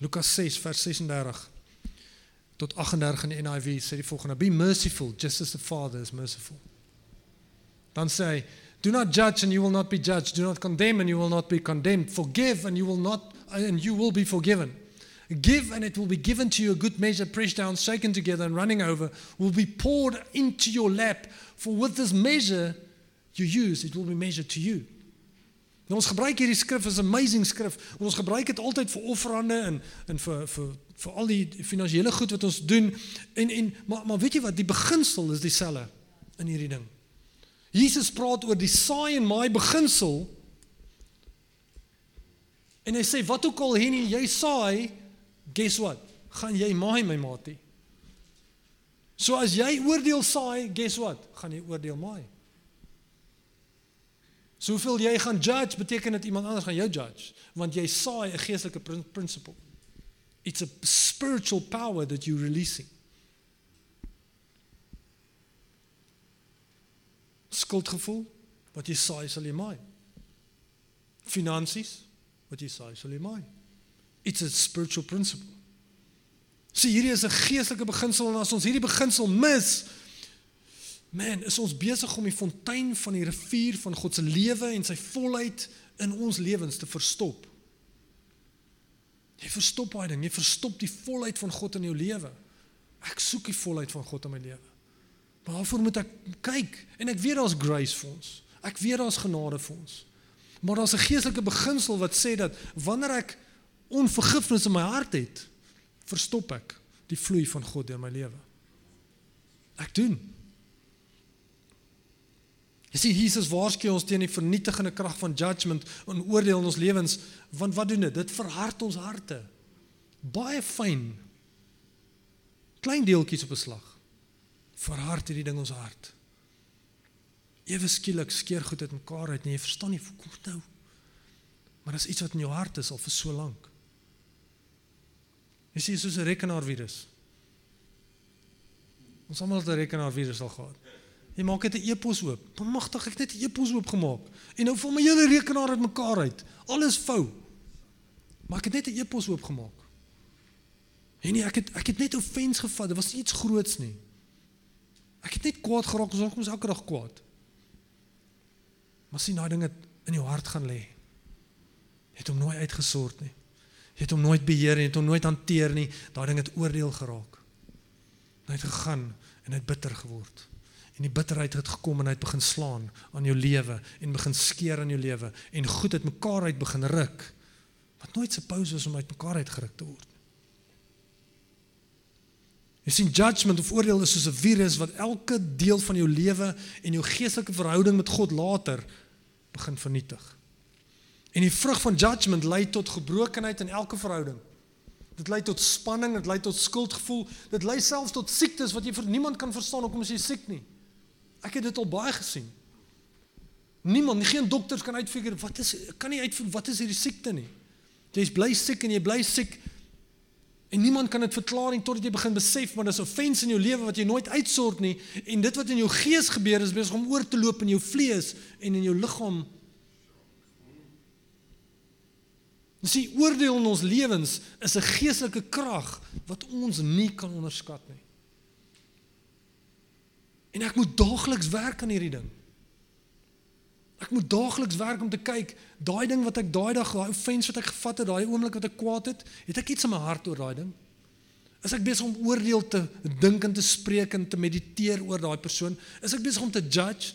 S1: Lukas 6 vers 36 tot 38 in die NIV sê die volgende: Be merciful just as the Father is merciful. Dan sê hy, do not judge and you will not be judged. Do not condemn and you will not be condemned. Forgive and you will not and you will be forgiven. Give and it will be given to you a good measure pressed down, shaken together and running over will be poured into your lap. For with this measure you use, it will be measured to you. Nou ons gebruik hierdie skrif is 'n amazing skrif. Ons gebruik dit altyd vir offerande en en vir vir vir al die finansiële goed wat ons doen. En en maar maar weet jy wat, die beginsel is dieselfde in hierdie ding. Jesus praat oor die saai en maai beginsel en hy sê wat ook al hier nie jy saai, guess what? Gaan jy maai my maatie. So as jy oordeel saai, guess what? Gaan jy oordeel maai. So hoeveel jy gaan judge beteken dat iemand anders gaan jou judge, want jy saai 'n geestelike prin principle. It's a spiritual power that you're releasing. Skuldgevoel, wat jy saai sal jy maai. Finansies, wat jy saai sal jy maai. It's a spiritual principle. Sien, hierdie is 'n geestelike beginsel en as ons hierdie beginsel mis, man, is ons besig om die fontein van die rivier van God se lewe en sy volheid in ons lewens te verstop. Jy verstop daai ding, jy verstop die volheid van God in jou lewe. Ek soek die volheid van God in my lewe. Waarvoor moet ek kyk? En ek weet daar's grace vir ons. Ek weet daar's genade vir ons. Maar daar's 'n geestelike beginsel wat sê dat wanneer ek onvergifnis in my hart het, verstop ek die vloei van God in my lewe. Ek doen. Jy sien Jesus waarsku ons teen die vernietigende krag van judgment en oordeel in ons lewens, want wat doen dit? Dit verhard ons harte. Baie fyn. Klein deeltjies op 'n slag verhard hierdie ding ons hart. Ewe skielik skeer goed uit mekaar uit en jy verstaan nie hoe kom dit nou? Maar dis iets wat in jou hart is al vir so lank. Jy sien soos 'n rekenaarvirus. Ons almal het 'n rekenaarvirus al gehad. Jy maak net 'n e-pos oop. Bemagtig ek net 'n e-pos oop gemaak en nou val my hele rekenaar uit mekaar uit. Alles vou. Maar ek het net 'n e-pos oop gemaak. En nee, ek het ek het net offens gevat. Dit was iets groots nie. Ek het net kwaad geraak, ons ons elke dag kwaad. Maar sien daai ding het in jou hart gaan lê. Jy het hom nooit uitgesort nie. Jy het hom nooit beheer nie, jy het hom nooit hanteer nie. Daai ding het oordeel geraak. Hy het gegaan en het bitter geword. En die bitterheid het gekom en hy het begin slaan aan jou lewe en begin skeer aan jou lewe en goed het mekaar uit begin ruk. Wat nooit suppose was om uit mekaar uitgeruk te word. Jy sien judgment of oordeel is soos 'n virus wat elke deel van jou lewe en jou geestelike verhouding met God later begin vernietig. En die vrug van judgment lei tot gebrokenheid in elke verhouding. Dit lei tot spanning, dit lei tot skuldgevoel, dit lei selfs tot siektes wat jy vir niemand kan verstaan hoekom jy siek nie. Ek het dit al baie gesien. Niemand, geen dokters kan uitfigure wat is kan nie uitvind wat is hierdie siekte nie. Jy's bly siek en jy bly siek En niemand kan dit verklaar nie totdat jy begin besef maar dis 'n offense in jou lewe wat jy nooit uitsort nie en dit wat in jou gees gebeur is besig om oor te loop in jou vlees en in jou liggaam. Dis die oordeel in ons lewens is 'n geestelike krag wat ons nie kan onderskat nie. En ek moet daagliks werk aan hierdie ding. Ek moet daagliks werk om te kyk, daai ding wat ek daai dag, daai offense wat ek gevat het, daai oomblik wat ek kwaad het, het ek iets in my hart oor daai ding? Is ek besig om oordeel te dink en te spreek en te mediteer oor daai persoon? Is ek besig om te judge?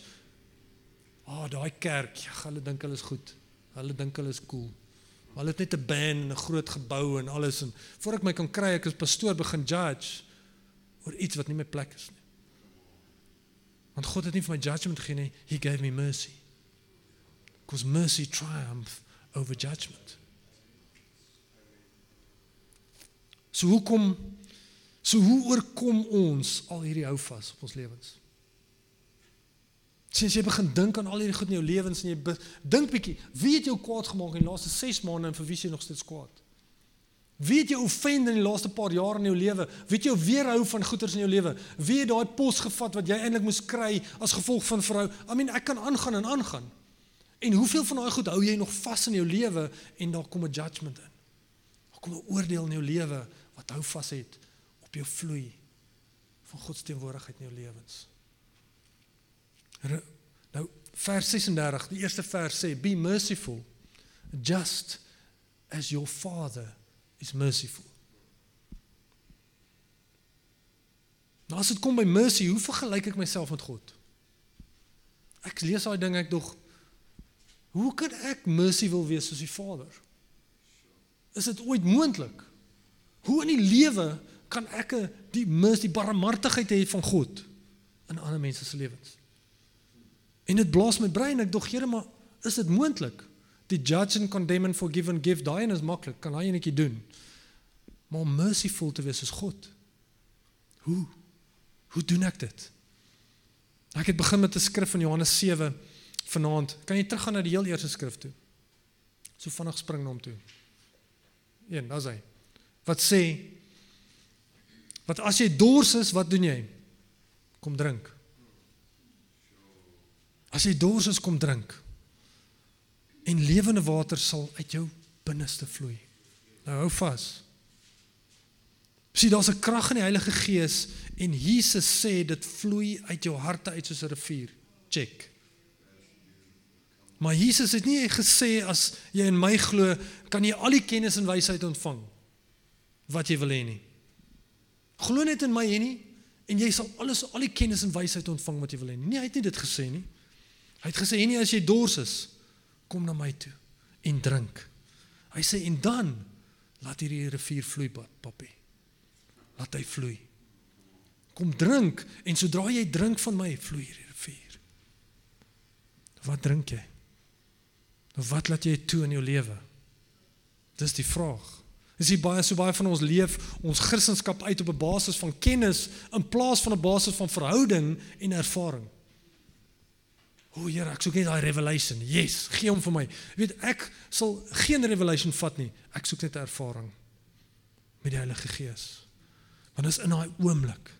S1: Ah, oh, daai kerk, ja, hulle dink hulle is goed. Hulle dink hulle is cool. Maar hulle het net 'n band en 'n groot gebou en alles en voor ek my kan kry ek as pastoor begin judge oor iets wat nie my plek is nie. Want God het nie vir my judgment gegee nie, he gave me mercy because mercy triumph over judgment. So hoekom so hoe oorkom ons al hierdie houvas op ons lewens? Sins jy begin dink aan al hierdie goed in jou lewens en jy dink bietjie, wie het jou kwaad gemaak in die laaste 6 maande en vir wie jy nog steeds kwaad? Wie het jou offend in die laaste paar jaar in jou lewe? Wie het jou weerhou van goeders in jou lewe? Wie het daai pos gevat wat jy eintlik moes kry as gevolg van vrou? I mean, ek kan aangaan en aangaan. En hoeveel van daai goed hou jy nog vas in jou lewe en daar kom 'n judgment in. Daar kom 'n oordeel in jou lewe wat hou vas het op jou vloei van God se teenwoordigheid in jou lewens. Nou vers 36, die eerste vers sê be merciful just as your father is merciful. Nou as dit kom by mercy, hoe vergelyk ek myself met God? Ek lees daai ding ek dog Hoe kan ek mercy wil wees soos die Vader? Is dit ooit moontlik? Hoe in die lewe kan ek die mercy, die barmhartigheid hê van God in ander mense se lewens? En dit blaas my brein, ek dog, Here, maar is dit moontlik? Die judge and condemn and forgive and give, daai is maklik, kan hy netjie doen. Maar om merciful te wees soos God. Hoe? Hoe doen ek dit? Ek het begin met 'n skrif in Johannes 7 vanaand. Kan jy teruggaan na die heel eerste skrif toe? So vinnig spring na hom toe. Een, daar's hy. Wat sê? Wat as jy dors is, wat doen jy? Kom drink. As jy dors is, kom drink. En lewende water sal uit jou binneste vloei. Nou hou vas. Sien, daar's 'n krag in die Heilige Gees en Jesus sê dit vloei uit jou harte uit soos 'n rivier. Check. Maar Jesus het nie gesê as jy in my glo, kan jy al die kennis en wysheid ontvang wat jy wil hê nie. Glo net in my en nie en jy sal alles al die kennis en wysheid ontvang wat jy wil hê nie. Nee, hy het nie dit gesê nie. Hy het gesê nie as jy dors is, kom na my toe en drink. Hy sê en dan laat hierdie rivier vloei, papie. Laat hy vloei. Kom drink en sodra jy drink van my, vloei hierdie rivier. Wat drink jy? Wat laat jy toe in jou lewe? Dis die vraag. Is jy baie so baie van ons leef ons Christendom uit op 'n basis van kennis in plaas van 'n basis van verhouding en ervaring? O Here, ek soek net daai revelation. Yes, gee hom vir my. Jy weet, ek sal geen revelation vat nie. Ek soek net 'n ervaring met die Heilige Gees. Want is in daai oomblik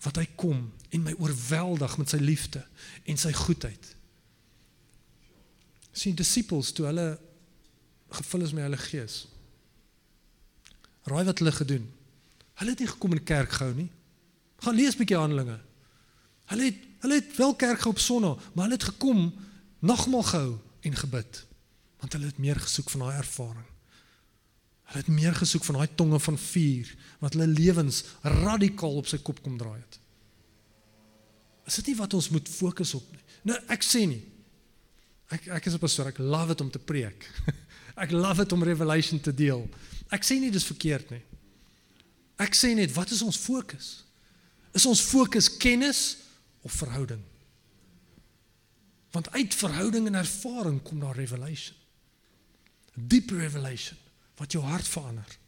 S1: wat hy kom en my oorweldig met sy liefde en sy goedheid sien disippels toe hulle gevul is met Heilige Gees. Raai wat hulle gedoen? Hulle het nie gekom in kerk gehou nie. Gaan lees 'n bietjie Handelinge. Hulle het hulle het wel kerk gehou op Sondag, maar hulle het gekom nagmaal gehou en gebid. Want hulle het meer gesoek van daai ervaring. Hulle het meer gesoek van daai tonge van vuur wat hulle lewens radikaal op sy kop kom draai het. Is dit nie wat ons moet fokus op nie? Nou ek sê nie Ek ek is 'n pastoor, ek love dit om te preek. [laughs] ek love dit om revelation te deel. Ek sê nie dis verkeerd nie. Ek sê net wat is ons fokus? Is ons fokus kennis of verhouding? Want uit verhouding en ervaring kom daar revelation. Deep revelation wat jou hart verander.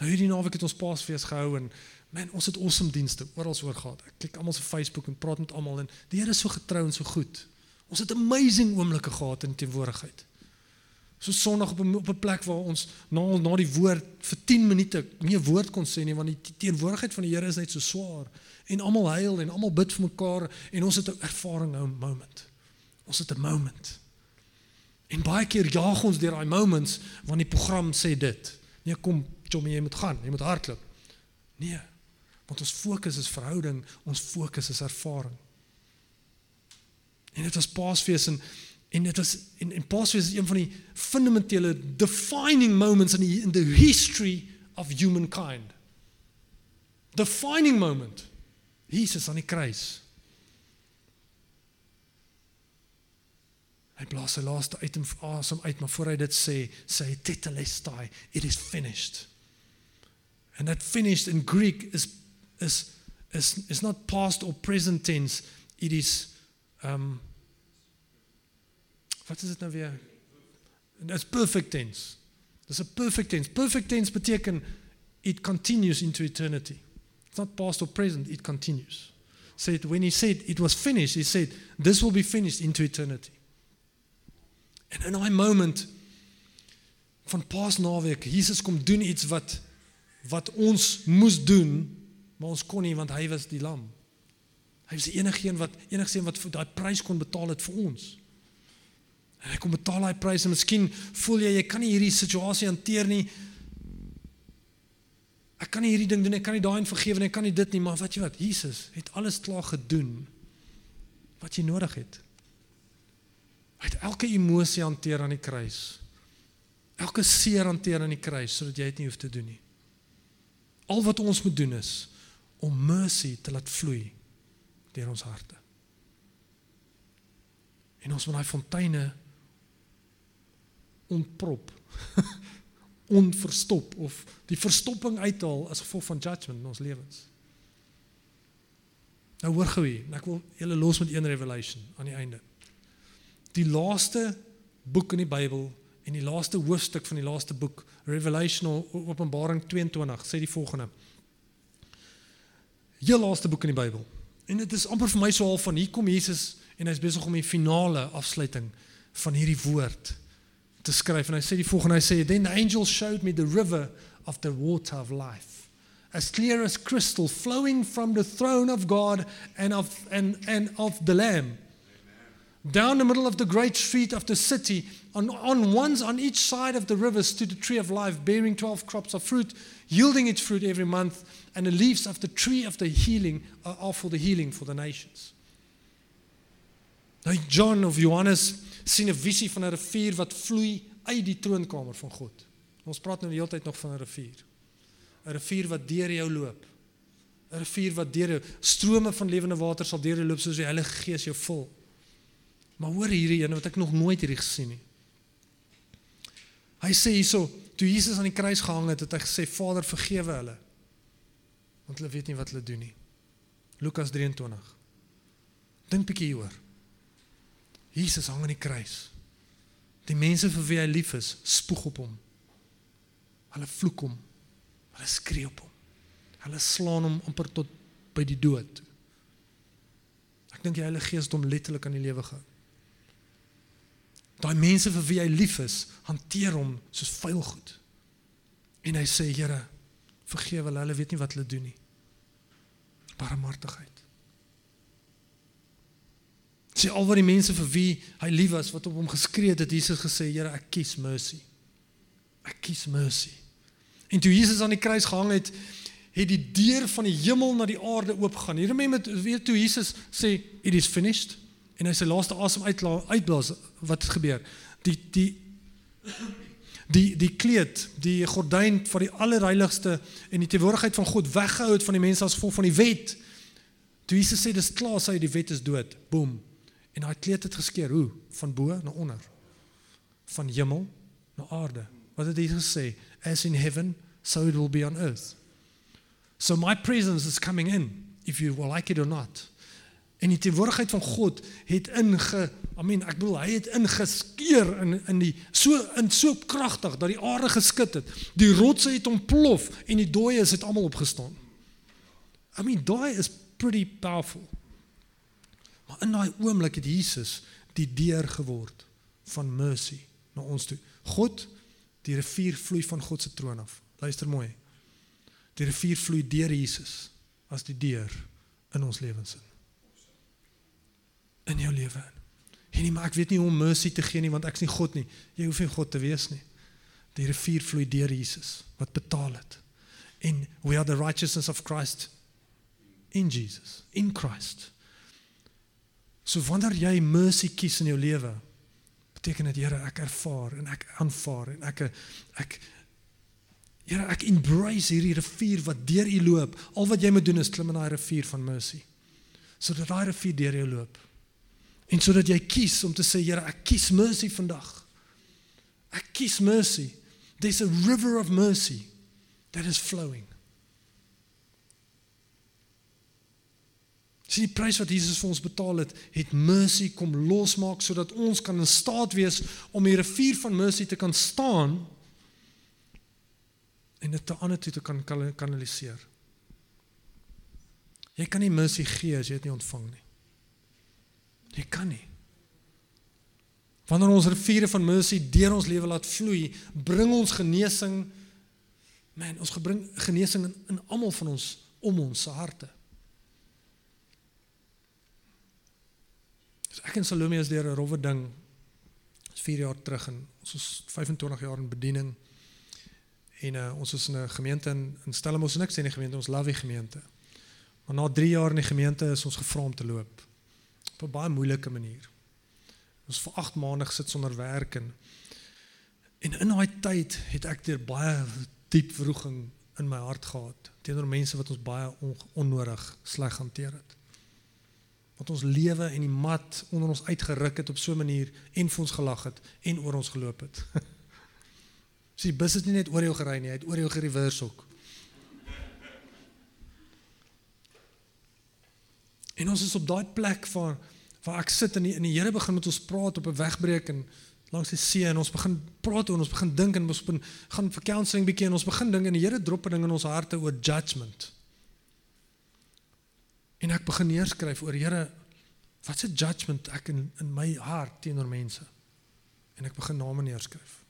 S1: Nou hierdie naweek het ons Paasfees gehou en man, ons het awesome dienste oral oor gehad. Ek kyk almal se Facebook en praat met almal en die Here is so getrou en so goed. Ons het amazing oomblikke gehad in teenwoordigheid. So Sondag op 'n op 'n plek waar ons na na die woord vir 10 minute nie 'n woord kon sê nie want die teenwoordigheid van die Here is net so swaar en almal huil en almal bid vir mekaar en ons het 'n ervaring nou 'n moment. Ons het 'n moment. En baie keer jaag ons deur daai moments want die program sê dit. Nee, kom, Jommy, jy moet gaan, jy moet hardloop. Nee. Want ons fokus is verhouding, ons fokus is ervaring. En dit was Paasfees en en dit was en, en Paasfees is een van die fundamentele defining moments in die in the history of humankind. Defining moment. Jesus aan die kruis. Hy blaas sy laaste asem uit, maar voor hy dit sê, sê hy tetelestai, it is finished. And that finished in Greek is is is is not past or present tense, it is um wat is dit nou weer? Dit's perfect tense. Dis 'n perfect tense. Perfect tense beteken it continues into eternity. It's not past or present, it continues. Said when he said it was finished, he said this will be finished into eternity. En in daai moment van Paasnaweek, Jesus kom doen iets wat wat ons moes doen, maar ons kon nie want hy was die lam. Hy was die enige een wat enigste een wat daai prys kon betaal het vir ons. En hy kom betaal daai prys en miskien voel jy jy kan nie hierdie situasie hanteer nie. Ek kan nie hierdie ding doen, ek kan nie daai en vergewe nie, ek kan nie dit nie, maar wat jy wat, Jesus het alles klaar gedoen wat jy nodig het. Hy het elke emosie hanteer aan die kruis. Elke seer hanteer aan die kruis sodat jy dit nie hoef te doen nie. Al wat ons moet doen is om mercy te laat vloei deur ons harte. En ons moet daai fonteine ontprop. [laughs] Onverstop of die verstopping uithaal as gevolg van judgment in ons lewens. Nou hoor gou hier, ek wil julle los met een revelation aan die einde. Die laaste boek in die Bybel en die laaste hoofstuk van die laaste boek, Revelation Openbaring 22, sê die volgende. Heel laaste boek in die Bybel. En dit is amper vir my so half van hier kom Jesus en hy's besig om die finale afsluiting van hierdie woord te skryf. En hy sê die volgende hy sê then the angel showed me the river of the water of life as clear as crystal flowing from the throne of God and of and and of the lamb Down the middle of the great street of the city, on, on ones on each side of the river stood a tree of life, bearing 12 crops of fruit, yielding its fruit every month, and the leaves of the tree of the healing are for the healing for the nations. Nou John of Johannes sien 'n visie van 'n rivier wat vloei uit die troonkamer van God. Ons praat nou die hele tyd nog van 'n rivier. 'n Rivier wat deur jou loop. 'n Rivier wat deur jou strome van lewende water sal deur jou loop soos die Heilige Gees jou vul. Maar hoor hierdie een wat ek nog nooit hierdie gesien nie. Hy sê hierso, toe Jesus aan die kruis gehang het, het hy gesê Vader vergewe hulle. Want hulle weet nie wat hulle doen nie. Lukas 23. Dink bietjie hieroor. Jesus hang aan die kruis. Die mense vir wie hy lief is, spoeg op hom. Hulle vloek hom. Hulle skree op hom. Hulle slaan hom amper tot by die dood. Ek dink die Heilige Gees het hom letterlik aan die lewe gehou. Daai mense vir wie hy lief is, hanteer hom soos vuil goed. En hy sê, Here, vergewe hulle, hulle weet nie wat hulle doen nie. Barmhartigheid. Sy al wat die mense vir wie hy lief was wat op hom geskree het, het Jesus gesê, Here, ek kies mercy. Ek kies mercy. En toe Jesus aan die kruis gehang het, het die deur van die hemel na die aarde oopgegaan. Hier met weet toe Jesus sê it is finished en hy sy laaste asem uitblaas, wat het gebeur? Die die die die kleed, die gordyn van die allerheiligste en die teenwoordigheid van God weggehou het van die mense as gevolg van die wet. Toe Jesus sê dis klaar, sê die wet is dood. Boom. En daai kleed het geskeur hoe? Van bo na onder. Van hemel na aarde. Wat het Jesus gesê? As in heaven, so it will be on earth. So my presence is coming in if you will like it or not. En die teenwoordigheid van God het inge I mean ek bedoel hy het ingeskeur in in die so in so kragtig dat die aarde geskit het. Die rotse het ontplof en die dooies het almal opgestaan. I mean daai is pretty powerful. Maar in daai oomblik het Jesus die deur geword van mercy na ons toe. God, die rivier vloei van God se troon af. Luister mooi. Die rivier vloei deur Jesus as die deur in ons lewens in. In jou lewe. En nie maar ek weet nie hoe om mercy te gee nie want ek's nie God nie. Jy hoef nie God te wees nie. Die rivier vloei deur Jesus wat betaal het. En we are the righteousness of Christ in Jesus, in Christ. So wanneer jy mercy kies in jou lewe, beteken dit Here, ek ervaar en ek aanvaar en ek ek Here, ek embrace hierdie rivier wat deur U loop. Al wat jy moet doen is klim in daai rivier van mercy. Sodat daai rivier deur jou loop. En sodat jy kies om te sê Here, ek kies mercy vandag. Ek kies mercy. There's a river of mercy that is flowing. Sien die prys wat Jesus vir ons betaal het, het mercy kom losmaak sodat ons kan in staat wees om die rivier van mercy te kan staan en dit te ander toe te kan kanaliseer. Jy kan nie mercy gee as jy dit nie ontvang nie. Jy kan nie. Wanneer ons riviere van mercy deur ons lewe laat vloei, bring ons genesing. Man, ons gebring genesing in, in almal van ons om ons se harte. ek en Salome is deur 'n rowwe ding. Ons 4 jaar terug en ons is 25 jaar in bediening. En uh, ons is in 'n gemeente in, in Stellenbosch niks in die gemeente, ons love die gemeente. Maar na 3 jaar in die gemeente is ons gevra om te loop. Op 'n baie moeilike manier. Ons vir 8 maande gesit sonder werk en en in daai tyd het ek deur baie diep wroging in my hart gehad teenoor mense wat ons baie on, onnodig sleg hanteer het wat ons lewe en die mat onder ons uitgeruk het op so 'n manier en vir ons gelag het en oor ons geloop het. Sy [laughs] so bus het nie net oor jou gery nie, hy het oor jou gereverse ook. En ons is op daai plek waar waar ek sit en die, in die Here begin met ons praat op 'n wegbreek en langs die see en ons begin praat en ons begin dink en ons begin gaan vir counselling bietjie en ons begin ding en die Here drop 'n ding in ons harte oor judgment. En ek begin neerskryf oor Here wat se judgment ek in in my hart teenoor mense. En ek begin name neerskryf.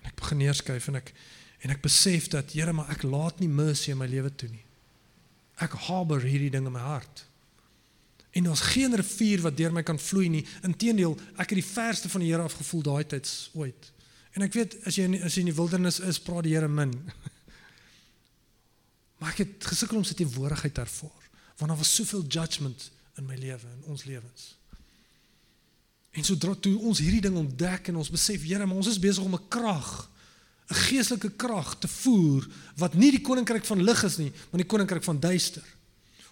S1: En ek begin neerskryf en ek en ek besef dat Here maar ek laat nie mercy in my lewe toe nie. Ek harbor hierdie ding in my hart. En daar's geen rivier wat deur my kan vloei nie. Inteendeel, ek het die verste van die Here af gevoel daai tyds ooit. En ek weet as jy as jy in die wildernis is, praat die Here min. [laughs] maar ek het gesukkel om sy teenwoordigheid te ervaar, want daar was soveel judgment in my lewe en ons lewens. En sodra toe ons hierdie ding ontdek en ons besef, Here, maar ons is besig om 'n krag, 'n geestelike krag te voer wat nie die koninkryk van lig is nie, maar die koninkryk van duister.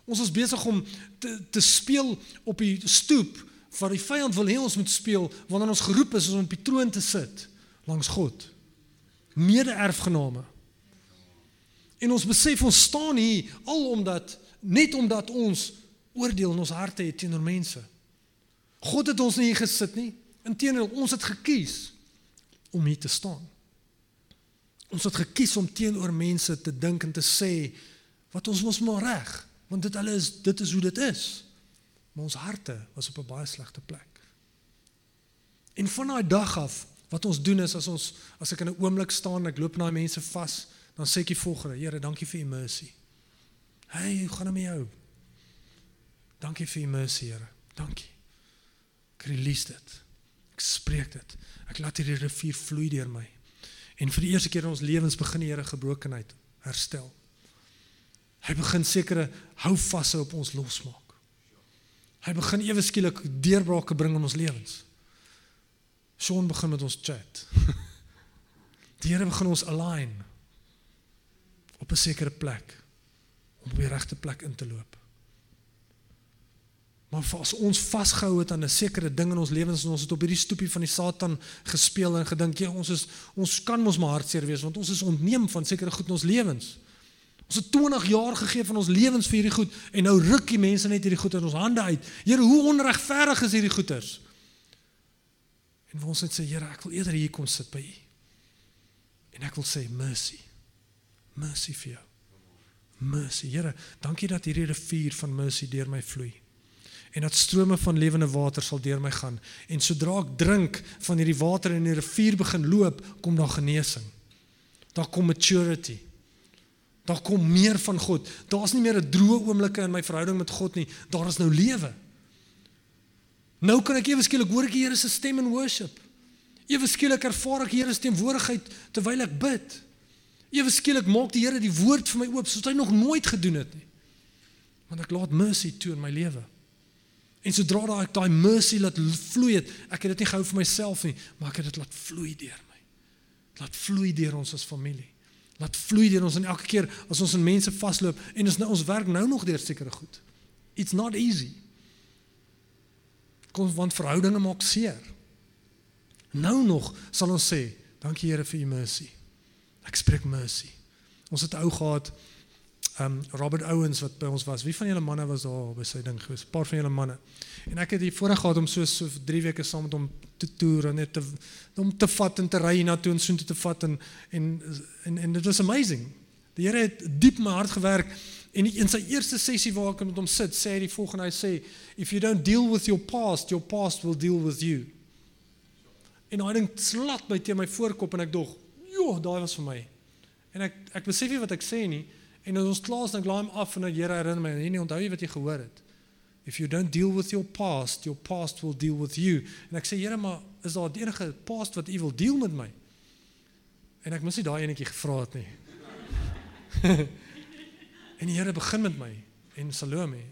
S1: Ons is besig om te te speel op die stoep waar die vyand wil hê ons moet speel wanneer ons geroep is om op die troon te sit langs God. Mede-erfgename. En ons besef ons staan hier al omdat net omdat ons oordeel in ons harte het teenoor mense. God het ons nie gesit nie. Inteendeel, ons het gekies om hier te staan. Ons het gekies om teenoor mense te dink en te sê wat ons mos maar reg want dit alles dit is hoe dit is. Maar ons harte was op 'n baie slegte plek. En van daai dag af, wat ons doen is as ons as ek in 'n oomblik staan en ek loop na daai mense vas, dan sê ek die volgende: Here, dankie vir u mercy. Hey, hoe gaan dit met jou? Dankie vir u mercy, Here. Dankie. Ek release dit. Ek spreek dit. Ek laat hierdie rivier vloei deur my. En vir die eerste keer in ons lewens begin die Here gebrokenheid herstel. Hy begin sekere houvasse op ons losmaak. Hy begin ewe skielik deurbrake bring in ons lewens. Sean begin met ons chat. [laughs] Die Here begin ons align op 'n sekere plek om op die regte plek in te loop. Maar as ons vasgehou het aan 'n sekere ding in ons lewens en ons het op hierdie stoepie van die Satan gespeel en gedink, ja, ons is ons kan mos maar hartseer wees want ons is ontneem van sekere goed in ons lewens. Ons het 20 jaar gegee van ons lewens vir hierdie goed en nou ruk die mense net hierdie goed uit ons hande uit. Here, hoe onregverdig is hierdie goeters? En ons het sê, Here, ek wil eerder hier kom sit by U. En ek wil sê mercy. Mercy vir jou. Mercy. Here, dankie dat hierdie rivier van mercy deur my vloei. En dat strome van lewende water sal deur my gaan. En sodra ek drink van hierdie water en die rivier begin loop, kom daar genesing. Daar kom maturity. Daar kom meer van God. Daar's nie meer 'n droë oomblikke in my verhouding met God nie. Daar is nou lewe. Nou kan ek ewe skielik hoor ek die Here se stem in worship. Ewe skielik ervaar ek die Here se teenwoordigheid terwyl ek bid. Ewe skielik maak die Here die woord vir my oop soos hy nog nooit gedoen het nie. Want ek laat mercy toe in my lewe. En sodra daai ek daai mercy laat vloei het, ek het dit nie gehou vir myself nie, maar ek het dit laat vloei deur my. Laat vloei deur ons as familie. Laat vloei deur ons en elke keer as ons in mense vasloop en ons nou ons werk nou nog deur sekere goed. It's not easy. Kom want verhoudinge maak seer. Nou nog sal ons sê, dankie Here vir u mercy. Ek spreek mercy. Ons het ou gehad um Robert Owens wat by ons was. Wie van julle manne was daar by sy ding gewees? 'n Paar van julle manne. En ek het hier voorheen gehad om so so 3 weke saam met hom te toer en net te om te vat en te ry na toe en so te vat en en en en dit was amazing. Die Here het diep my hart gewerk en in sy eerste sessie waar ek met hom sit, sê hy die volgende hy sê if you don't deal with your past, your past will deal with you. En hy ding slat my teen my voorkop en ek dog, "Jo, daai was vir my." En ek ek besef nie wat ek sê nie. En as ons klaar is, dan laai hom af en dan Here herinner my, nee, onthou jy wat jy gehoor het? If you don't deal with your past, your past will deal with you. En ek sê Here, maar is daar enige past wat u wil deel met my? En ek moes nie daai enetjie gevra het nie. [laughs] en die Here begin met my en Salome.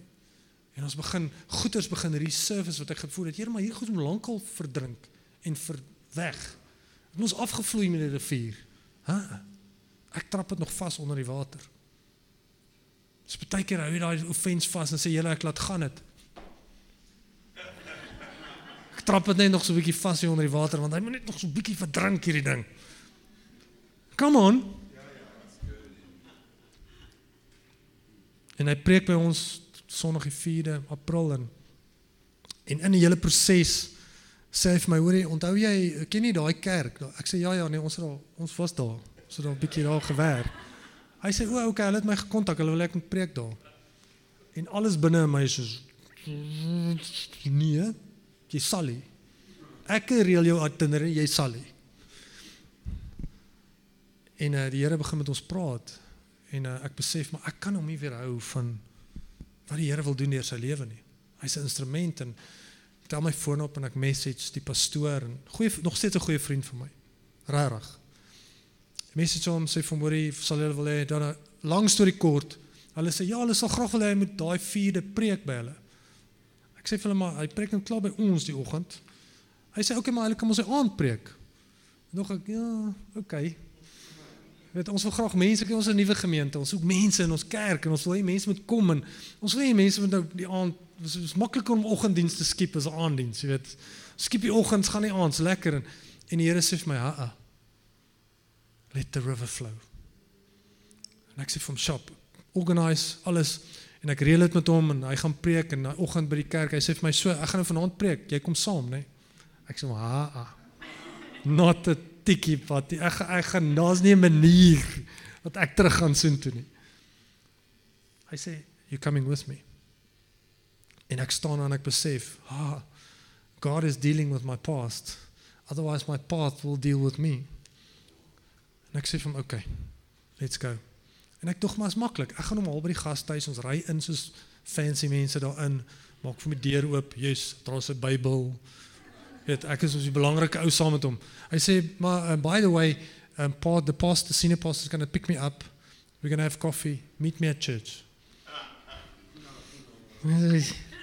S1: En ons begin goeders begin resurface wat ek gevoel het, Here, maar hier goed om lankal verdrink en ver weg. Ek moes afgevloei met die rivier. Hæ? Ek trap dit nog vas onder die water. Dis baie keer hou jy daai offense vas en sê julle ek laat gaan dit. Ek trap dit net nog so 'n bietjie vas hier onder die water want hy moet net nog so 'n bietjie verdrink hierdie ding. Come on. En hy preek by ons Sondag die 4de April en en in die hele proses sê hy vir my, hoorie, onthou jy ken jy daai kerk? Ek sê ja ja, nee, ons het al ons was daar. Ons het al 'n bietjie daar gewerk. Hy sê o, okay, hulle het my gekontak, hulle wil ek moet preek daar. En alles binne in my is soos nee, jy sal nie. Ek reël jou itinerary, jy sal nie. En uh, die Here begin met ons praat en uh, ek besef maar ek kan hom nie weerhou van wat die Here wil doen deur sy lewe nie. Hy's 'n instrument en tel my foon op en ek message die pastoor en goeie nog steeds 'n goeie vriend van my. Regtig. Message hom sê van môre sal hulle wil hê dan 'n lang storie kort. Hulle sê ja, hulle sal graag wil hê moet daai vierde preek by hulle. Ek sê vir hulle maar hy preek nou klaar by ons die oggend. Hy sê okay, maar hulle kan ons sy aand preek. Nog ek ja, okay. Weet ons wil graag mense, kyk ons nuwe gemeente. Ons soek mense in ons kerk en ons wil hê mense moet kom en ons wil hê mense moet nou die aand dis is makliker om oggenddiens te skiep as aanddiens, jy weet. Skiep die oggens, gaan die aand, lekker en en die Here sê vir my, "Ha. Let the river flow." En ek sê vir hom, "Shop, organise alles." En ek reël dit met hom en hy gaan preek en daai oggend by die kerk. Hy sê vir my, "So, ek gaan nou vanaand preek. Jy kom saam, né?" Nee? Ek sê, "Ha. Not a tikkie pad. Ek ek gaan daar's nie 'n manier wat ek terug gaan soen toe nie." Hy sê, "You coming with me?" En ek staan en ek besef, ah, God is dealing with my past. Otherwise my path will deal with me. En ek sê vir hom, okay. Let's go. En ek dog maar is maklik. Ek gaan hom al by die gastehuis, ons ry in soos fancy mense daarin, maak vir my deur oop, yes, dra sy Bybel. Weet, ek is ons die belangrike ou saam met hom. Hy sê, maar uh, by the way, um, pa, the pastor, the senior pastor is going to pick me up. We're going to have coffee. Meet me at church. [laughs]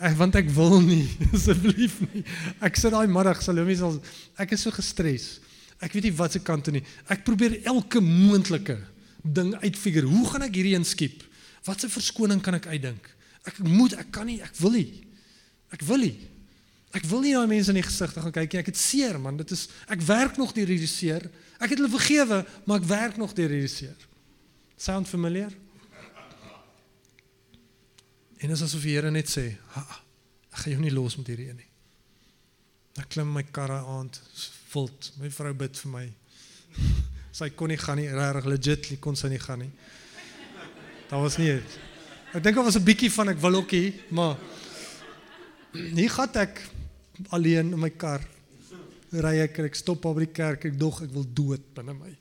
S1: Ek want ek wil nie [laughs] asseblief nie. Ek sit daai middag Salomies al ek is so gestres. Ek weet nie wat se kant toe nie. Ek probeer elke moontlike ding uitfigure. Hoe gaan ek hierdie inskiep? Wat se verskoning kan ek uitdink? Ek moet ek kan nie, ek wil nie. Ek wil nie. Ek wil nie daai mense in die gesigte gaan kyk nie. Ek het seer man. Dit is ek werk nog deur hierdie seer. Ek het hulle vergewe, maar ek werk nog deur hierdie seer. Sound familiar? En is asof Here net sê, "Ha, ek gaan jou nie los met hierdie een nie." Ek klim my karre aan, volt. My vrou bid vir my. [laughs] sy kon nie gaan nie, regtig legitly kon sy nie gaan nie. Daar was nie. Ek dink daar was 'n bietjie van ek wil ookie, maar nie gat ek alleen in my kar ry ek ek stop op by die kerk ek dog ek wil dood binne my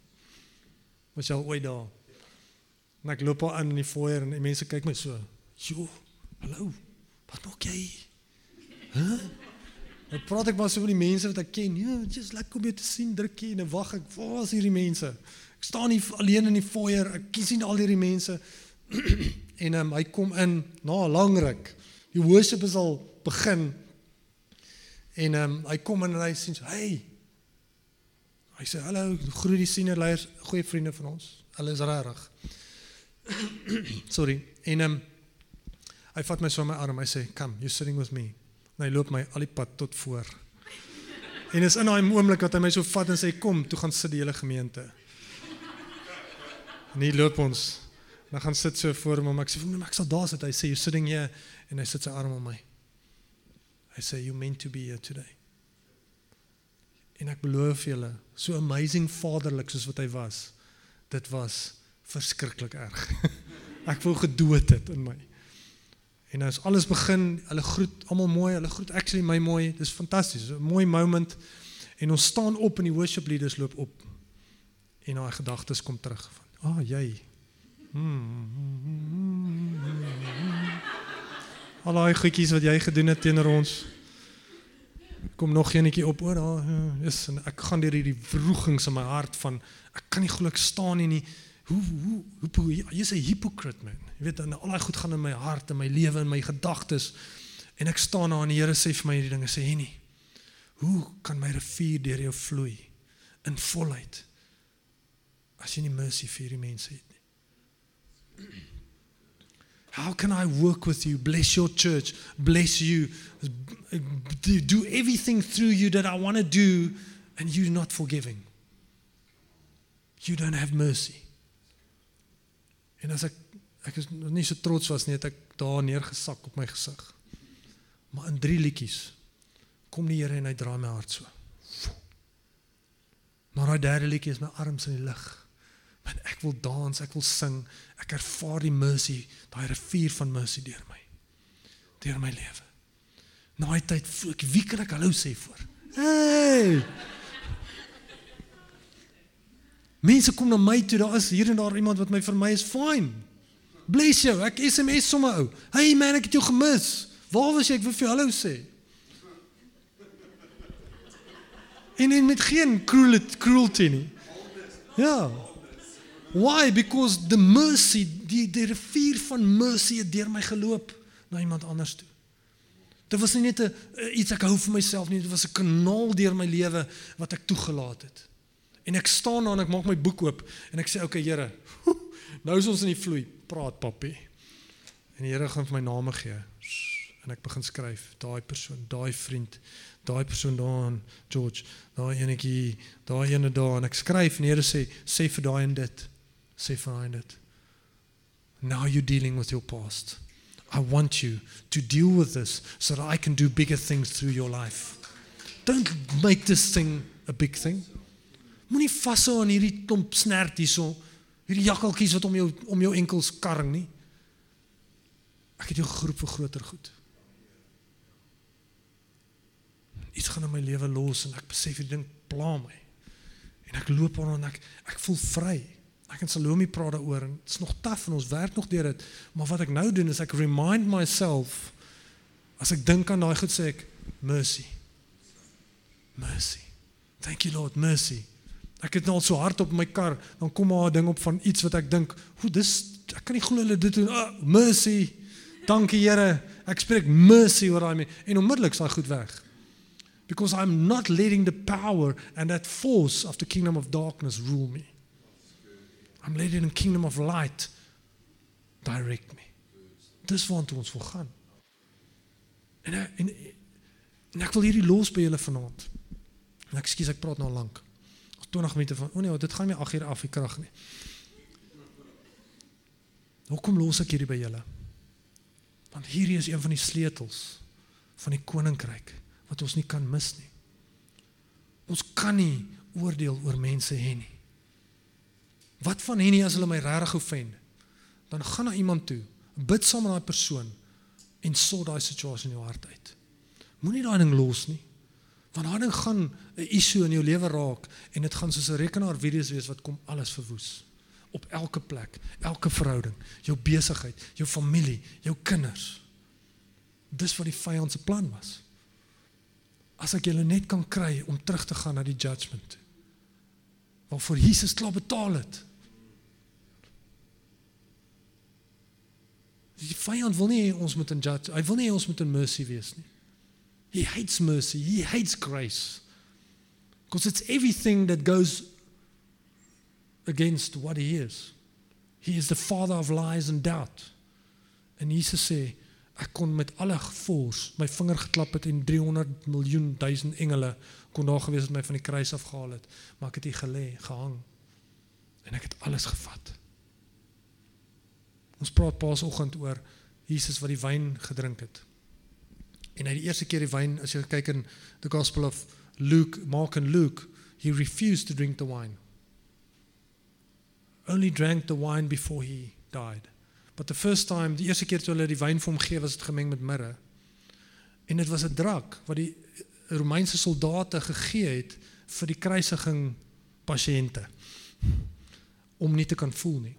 S1: was al ooit daar en ek loop aan in die foyer en die mense kyk my so jo Hallo. Wat maak jy? Hæ? Huh? Ek praat ek maar so met die mense wat ek ken. Ja, just lekker om jou te sien, drukkie en wag ek. Waar is hierdie mense? Ek staan nie alleen in die foyer. Ek kies nie al hierdie mense. [clears throat] en um, hy kom in na 'n lang ruk. Die worship is al begin. En um, hy kom in en hy sê, "Hey." Hy sê, "Hallo, groet die senior leiers, goeie vriende van ons. Hulle is regtig." [clears throat] Sorry. En ehm um, Hy vat my so my arm. Hy sê, "Come, you're sitting with me." En hy loop my al die pad tot voor. En is in daai oomblik dat hy my so vat en sê, "Kom, toe gaan sit die hele gemeente." En hy loop ons. Dan gaan sit so voor hom. Ek sê, "Nee, ek sal daar sit." Hy sê, "You're sitting here." En hy sit sy arm om my. Hy sê, "You meant to be here today." En ek beloof julle, so amazing vaderlik soos wat hy was, dit was verskriklik erg. [laughs] ek wou gedood het in my. En as alles begin, hulle groet almal mooi, hulle groet actually my mooi. Dis fantasties, 'n mooi moment. En ons staan op en die worship leaders loop op. En daai gedagtes kom terug van, "Ah, oh, jy." Al daai goedjies wat jy gedoen het teenoor ons. Kom nog eenetjie op oor daar. Is ek gaan deur hierdie wrogings in my hart van ek kan nie glo ek staan hier nie. Hoe hoe hoe jy's 'n hypocrite man. Jy weet dan al daai goed gaan in my hart en my lewe en my gedagtes en ek staan daar en die Here sê vir my hierdie dinge sê nie. Hoe kan my rivier deur jou vloei in volheid as jy nie mercy vir die mense het nie? How can I work with you, bless your church, bless you, do everything through you that I want to do and you not forgiving? You don't have mercy. En as ek ek is nie so trots was nie, het ek daar neergesak op my gesig. Maar in drie liedjies kom die Here en hy draai my hart so. Maar daai derde liedjie is my arms in die lug. Want ek wil dans, ek wil sing, ek ervaar die mercy, daai rivier van mercy deur my. Deur my lewe. Na daai tyd ek, wie kan ek hallo sê voor? Hey! Mense kom na my toe, daar is hier en daar iemand wat my vir my is fine. Bless jou. Ek SMS sommer ou. Hey man, ek het jou gemis. Waar was jy? Ek wil vir jou hallo sê. En en met geen cruelty, cruelty nie. Ja. Why? Because the mercy, die die rivier van mercy het deur my geloop na iemand anders toe. Dit was nie net 'n iets ek hou vir myself nie, dit was 'n kanaal deur my lewe wat ek toegelaat het. En ek staan daar en ek maak my boek oop en ek sê okay Here, [laughs] nou is ons in die vloei. Praat papi. En die Here gaan vir my name gee. En ek begin skryf, daai persoon, daai vriend, daai persoon daar, George, daai enetjie, daai ene daar en ek skryf en die Here sê sê vir daai en dit. Sê vir daai en dit. Now you dealing with your past. I want you to deal with this so that I can do bigger things through your life. Don't make this thing a big thing. Moenie vashou aan hierdie klomp snert hierso, hierdie jakkaltjies wat om jou om jou enkels karring nie. Ek het jou geroep vir groter goed. Iets gaan in my lewe los en ek besef hierdie ding pla my. En ek loop aan en ek ek voel vry. Ek en Salome praat daaroor en dit's nog taaf en ons werk nog deur dit. Maar wat ek nou doen is ek remind myself as ek dink aan daai goed sê ek mercy. Mercy. Thank you Lord, mercy. Ek het nou al hard op my kar, dan kom maar 'n ding op van iets wat ek dink, hoe dis ek kan nie glo hulle dit doen. Oh, mercy. Dankie Here. Ek spreek mercy oor daai en onmiddellik is goed weg. Because I'm not letting the power and that force of the kingdom of darkness rule me. I'm letting the kingdom of light direct me. Dis waar ons wil gaan. En en en ek wil hierdie los by julle vanaand. En ek ek praat nou lank. 20 minute van o nee, dit gaan nie 8 uur af die krag nie. Hoekom los ek hierdie by julle? Want hierdie is een van die sleutels van die koninkryk wat ons nie kan mis nie. Ons kan nie oordeel oor mense hê nie. Wat van hierdie as hulle my regtig offend? Dan gaan na iemand toe, bid saam met daai persoon en sort daai situasie in jou hart uit. Moenie daai ding los nie. Want daai ding gaan 'n issue in jou lewe raak en dit gaan soos 'n rekenaar virus wees wat kom alles verwoes op elke plek, elke verhouding, jou besigheid, jou familie, jou kinders. Dis wat die vyand se plan was. As ek julle net kan kry om terug te gaan na die judgment. Waarvoor Jesus klaar betaal het. Die vyand wil nie ons moet in judge. Hy wil nie ons moet in mercy wees nie. He hates mercy. He hates grace. Because it's everything that goes against what he is. He is the father of lies and doubt. En Jesus sê ek kon met alle force my vinger geklap het en 300 miljoen duisend engele kon daar gewees het my van die kruis afgehaal het, maar ek het hier gelê, gehang. En ek het alles gevat. Ons praat paasoggend oor Jesus wat die wyn gedrink het. En hy die eerste keer die wyn, as jy kyk in the Gospel of Luke, Mark and Luke, he refused to drink the wine. Only drank the wine before he died. But the first time, die eerste keer toe hulle die wyn vir hom gee, was dit gemeng met mirre. En dit was 'n drank wat die Romeinse soldate gegee het vir die kruisiging pasiënte om nie te kan voel nie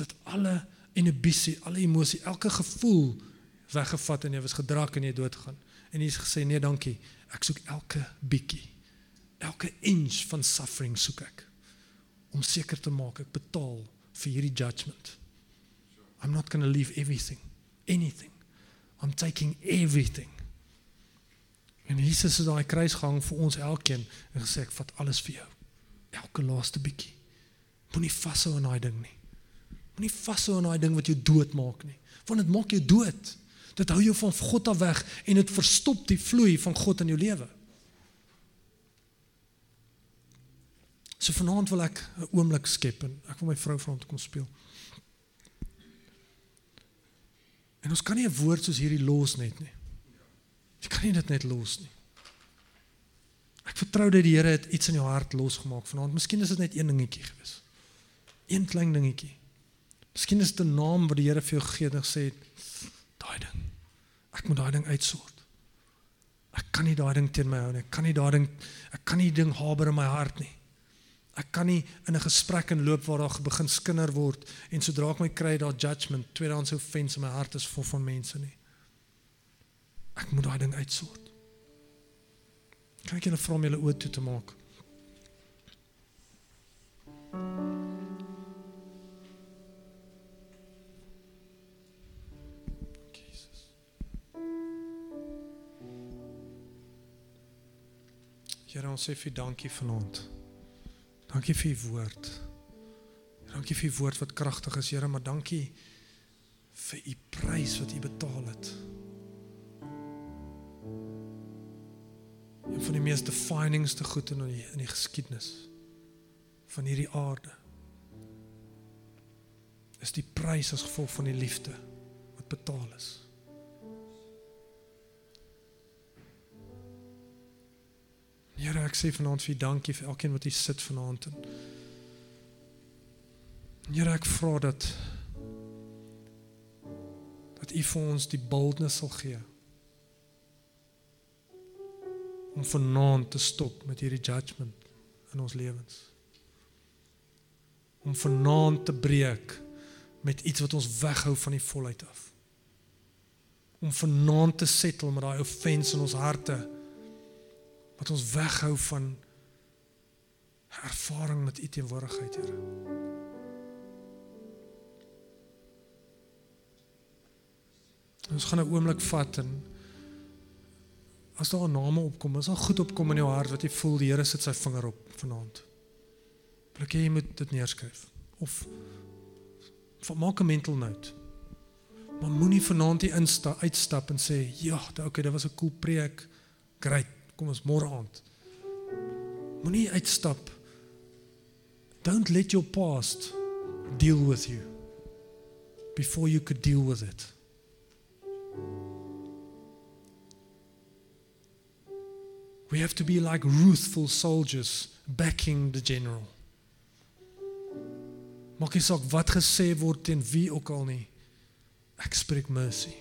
S1: dit alle inhibisie, alle emosie, elke gevoel weggevat en jy was gedrak en jy dood gaan. En hy het gesê nee, dankie. Ek soek elke bietjie. Elke inch van suffering soek ek om seker te maak ek betaal vir hierdie judgment. I'm not going to leave everything, anything. I'm taking everything. En Jesus het daai kruisgang vir ons elkeen en gesê ek vat alles vir jou. Elke laaste bietjie. Moenie vashou aan daai ding nie. Moenie vashou aan daai ding wat jou doodmaak nie. Want dit maak jou dood. Dit hou jou van God af weg en dit verstop die vloei van God in jou lewe. So vanaand wil ek 'n oomblik skep en ek wil my vrou vra om te kom speel. En ons kan nie 'n woord soos hierdie los net nie. Jy kan nie dit net los nie. Ek vertrou dat die Here het iets in jou hart losgemaak vanaand. Miskien is dit net een dingetjie gewees. Een klein dingetjie. Miskien is dit 'n naam wat die Here vir jou gegee het en gesê daai ding. Ek moet daai ding uitsort. Ek kan nie daai ding teen my hou nie. Ek kan nie daai ding ek kan nie ding haber in my hart nie. Ek kan nie in 'n gesprek inloop waar daar begin skinder word en sodra ek my kry daar judgement, tweedehands offense in my hart is vol van mense nie. Ek moet daai ding uitsort. Kan ek julle vra om julle oë toe te maak? Jesus. Here ons sê vir dankie vanaand. Dankie vir u woord. Dankie vir u woord wat kragtig is, Here, maar dankie vir u prys wat u betaal het. Een van die mees definingste goed in die, in die geskiedenis van hierdie aarde is die prys as gevolg van die liefde wat betaal is. Here, ek sê vanaand vir dankie vir elkeen wat hier sit vanaand. Here, ek vra dat dat U vir ons die boldness sal gee om vanaand te stop met hierdie judgment in ons lewens. Om vanaand te breek met iets wat ons weghou van die volheid af. Om vanaand te settle met daai offense in ons harte wat ons weghou van ervaring met U teenwoordigheid, Here. Ons gaan 'n oomblik vat en as daar 'n naam opkom, as daar goed opkom in jou hart wat jy voel die Here sit sy vinger op vanaand. Hê jy moet dit neerskryf of maak 'n mental note. Maar moenie vanaand hier instap, uitstap en sê, "Ja, okay, dit was 'n cool preek. Great. Kom ons môre aand." Moenie uitstap. Don't let your past deal with you before you could deal with it. We have to be like ruthful soldiers backing the general. Maak nie saak wat gesê word teen wie ook al nie. Ek spreek mercy.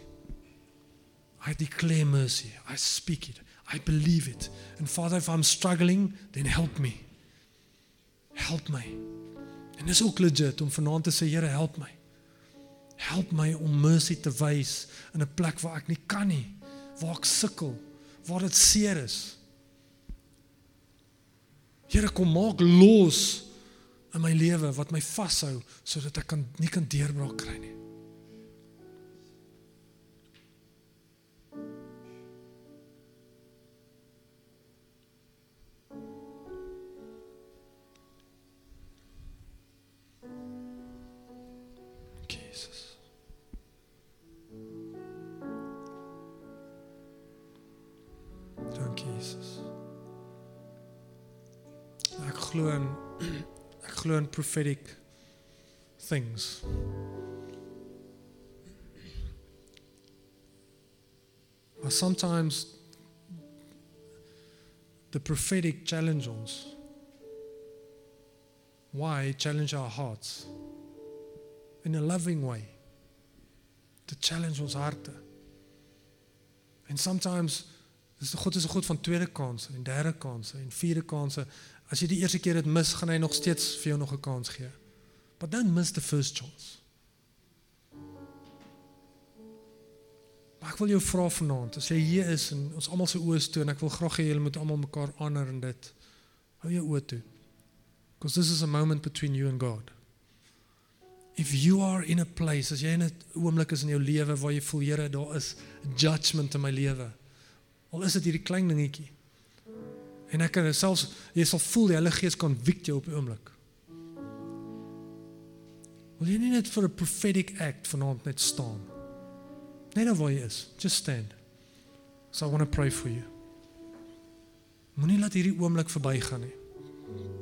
S1: I declare mercy. I speak it. I believe it. And Father, if I'm struggling, then help me. Help my. En dis ook legit om vanaand te sê, Here, help my. Help my om mercy te wys in 'n plek waar ek nie kan nie, waar ek sukkel, waar dit seer is. Here kom maak los in my lewe wat my vashou sodat ek kan nie kan deurbraak kry nie. Jesus. Dankie Jesus. Ek glo in [clears throat] ek glo in prophetic things. But sometimes the prophetic challenge ons. Why challenge our hearts in a loving way? To challenge ons harte. And sometimes dis God is 'n God van tweede kansse en derde kansse en vierde kansse As jy die eerste keer dit mis, gaan hy nog steeds vir jou nog 'n kans gee. But don't miss the first chance. Maar ek wil jou vra vanaand, as jy hier is en ons almal se oë toe en ek wil graag hê julle moet almal mekaar honor in dit. Hou jou oë toe. Because this is a moment between you and God. If you are in a place as jy in 'n oomblik is in jou lewe waar jy voel Here, daar is judgment in my lewe. Al is dit hierdie klein dingetjie. En ek kan selfs jy sal voel die Heilige Gees konvik jou op die oomblik. Wil jy nie net vir 'n prophetic act vanaand net staan? Net nou waar jy is, just stand. So I want to pray for you. Moenie laat hierdie oomblik verbygaan nie.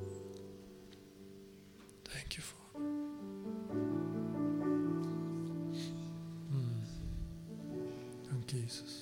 S1: Jesus.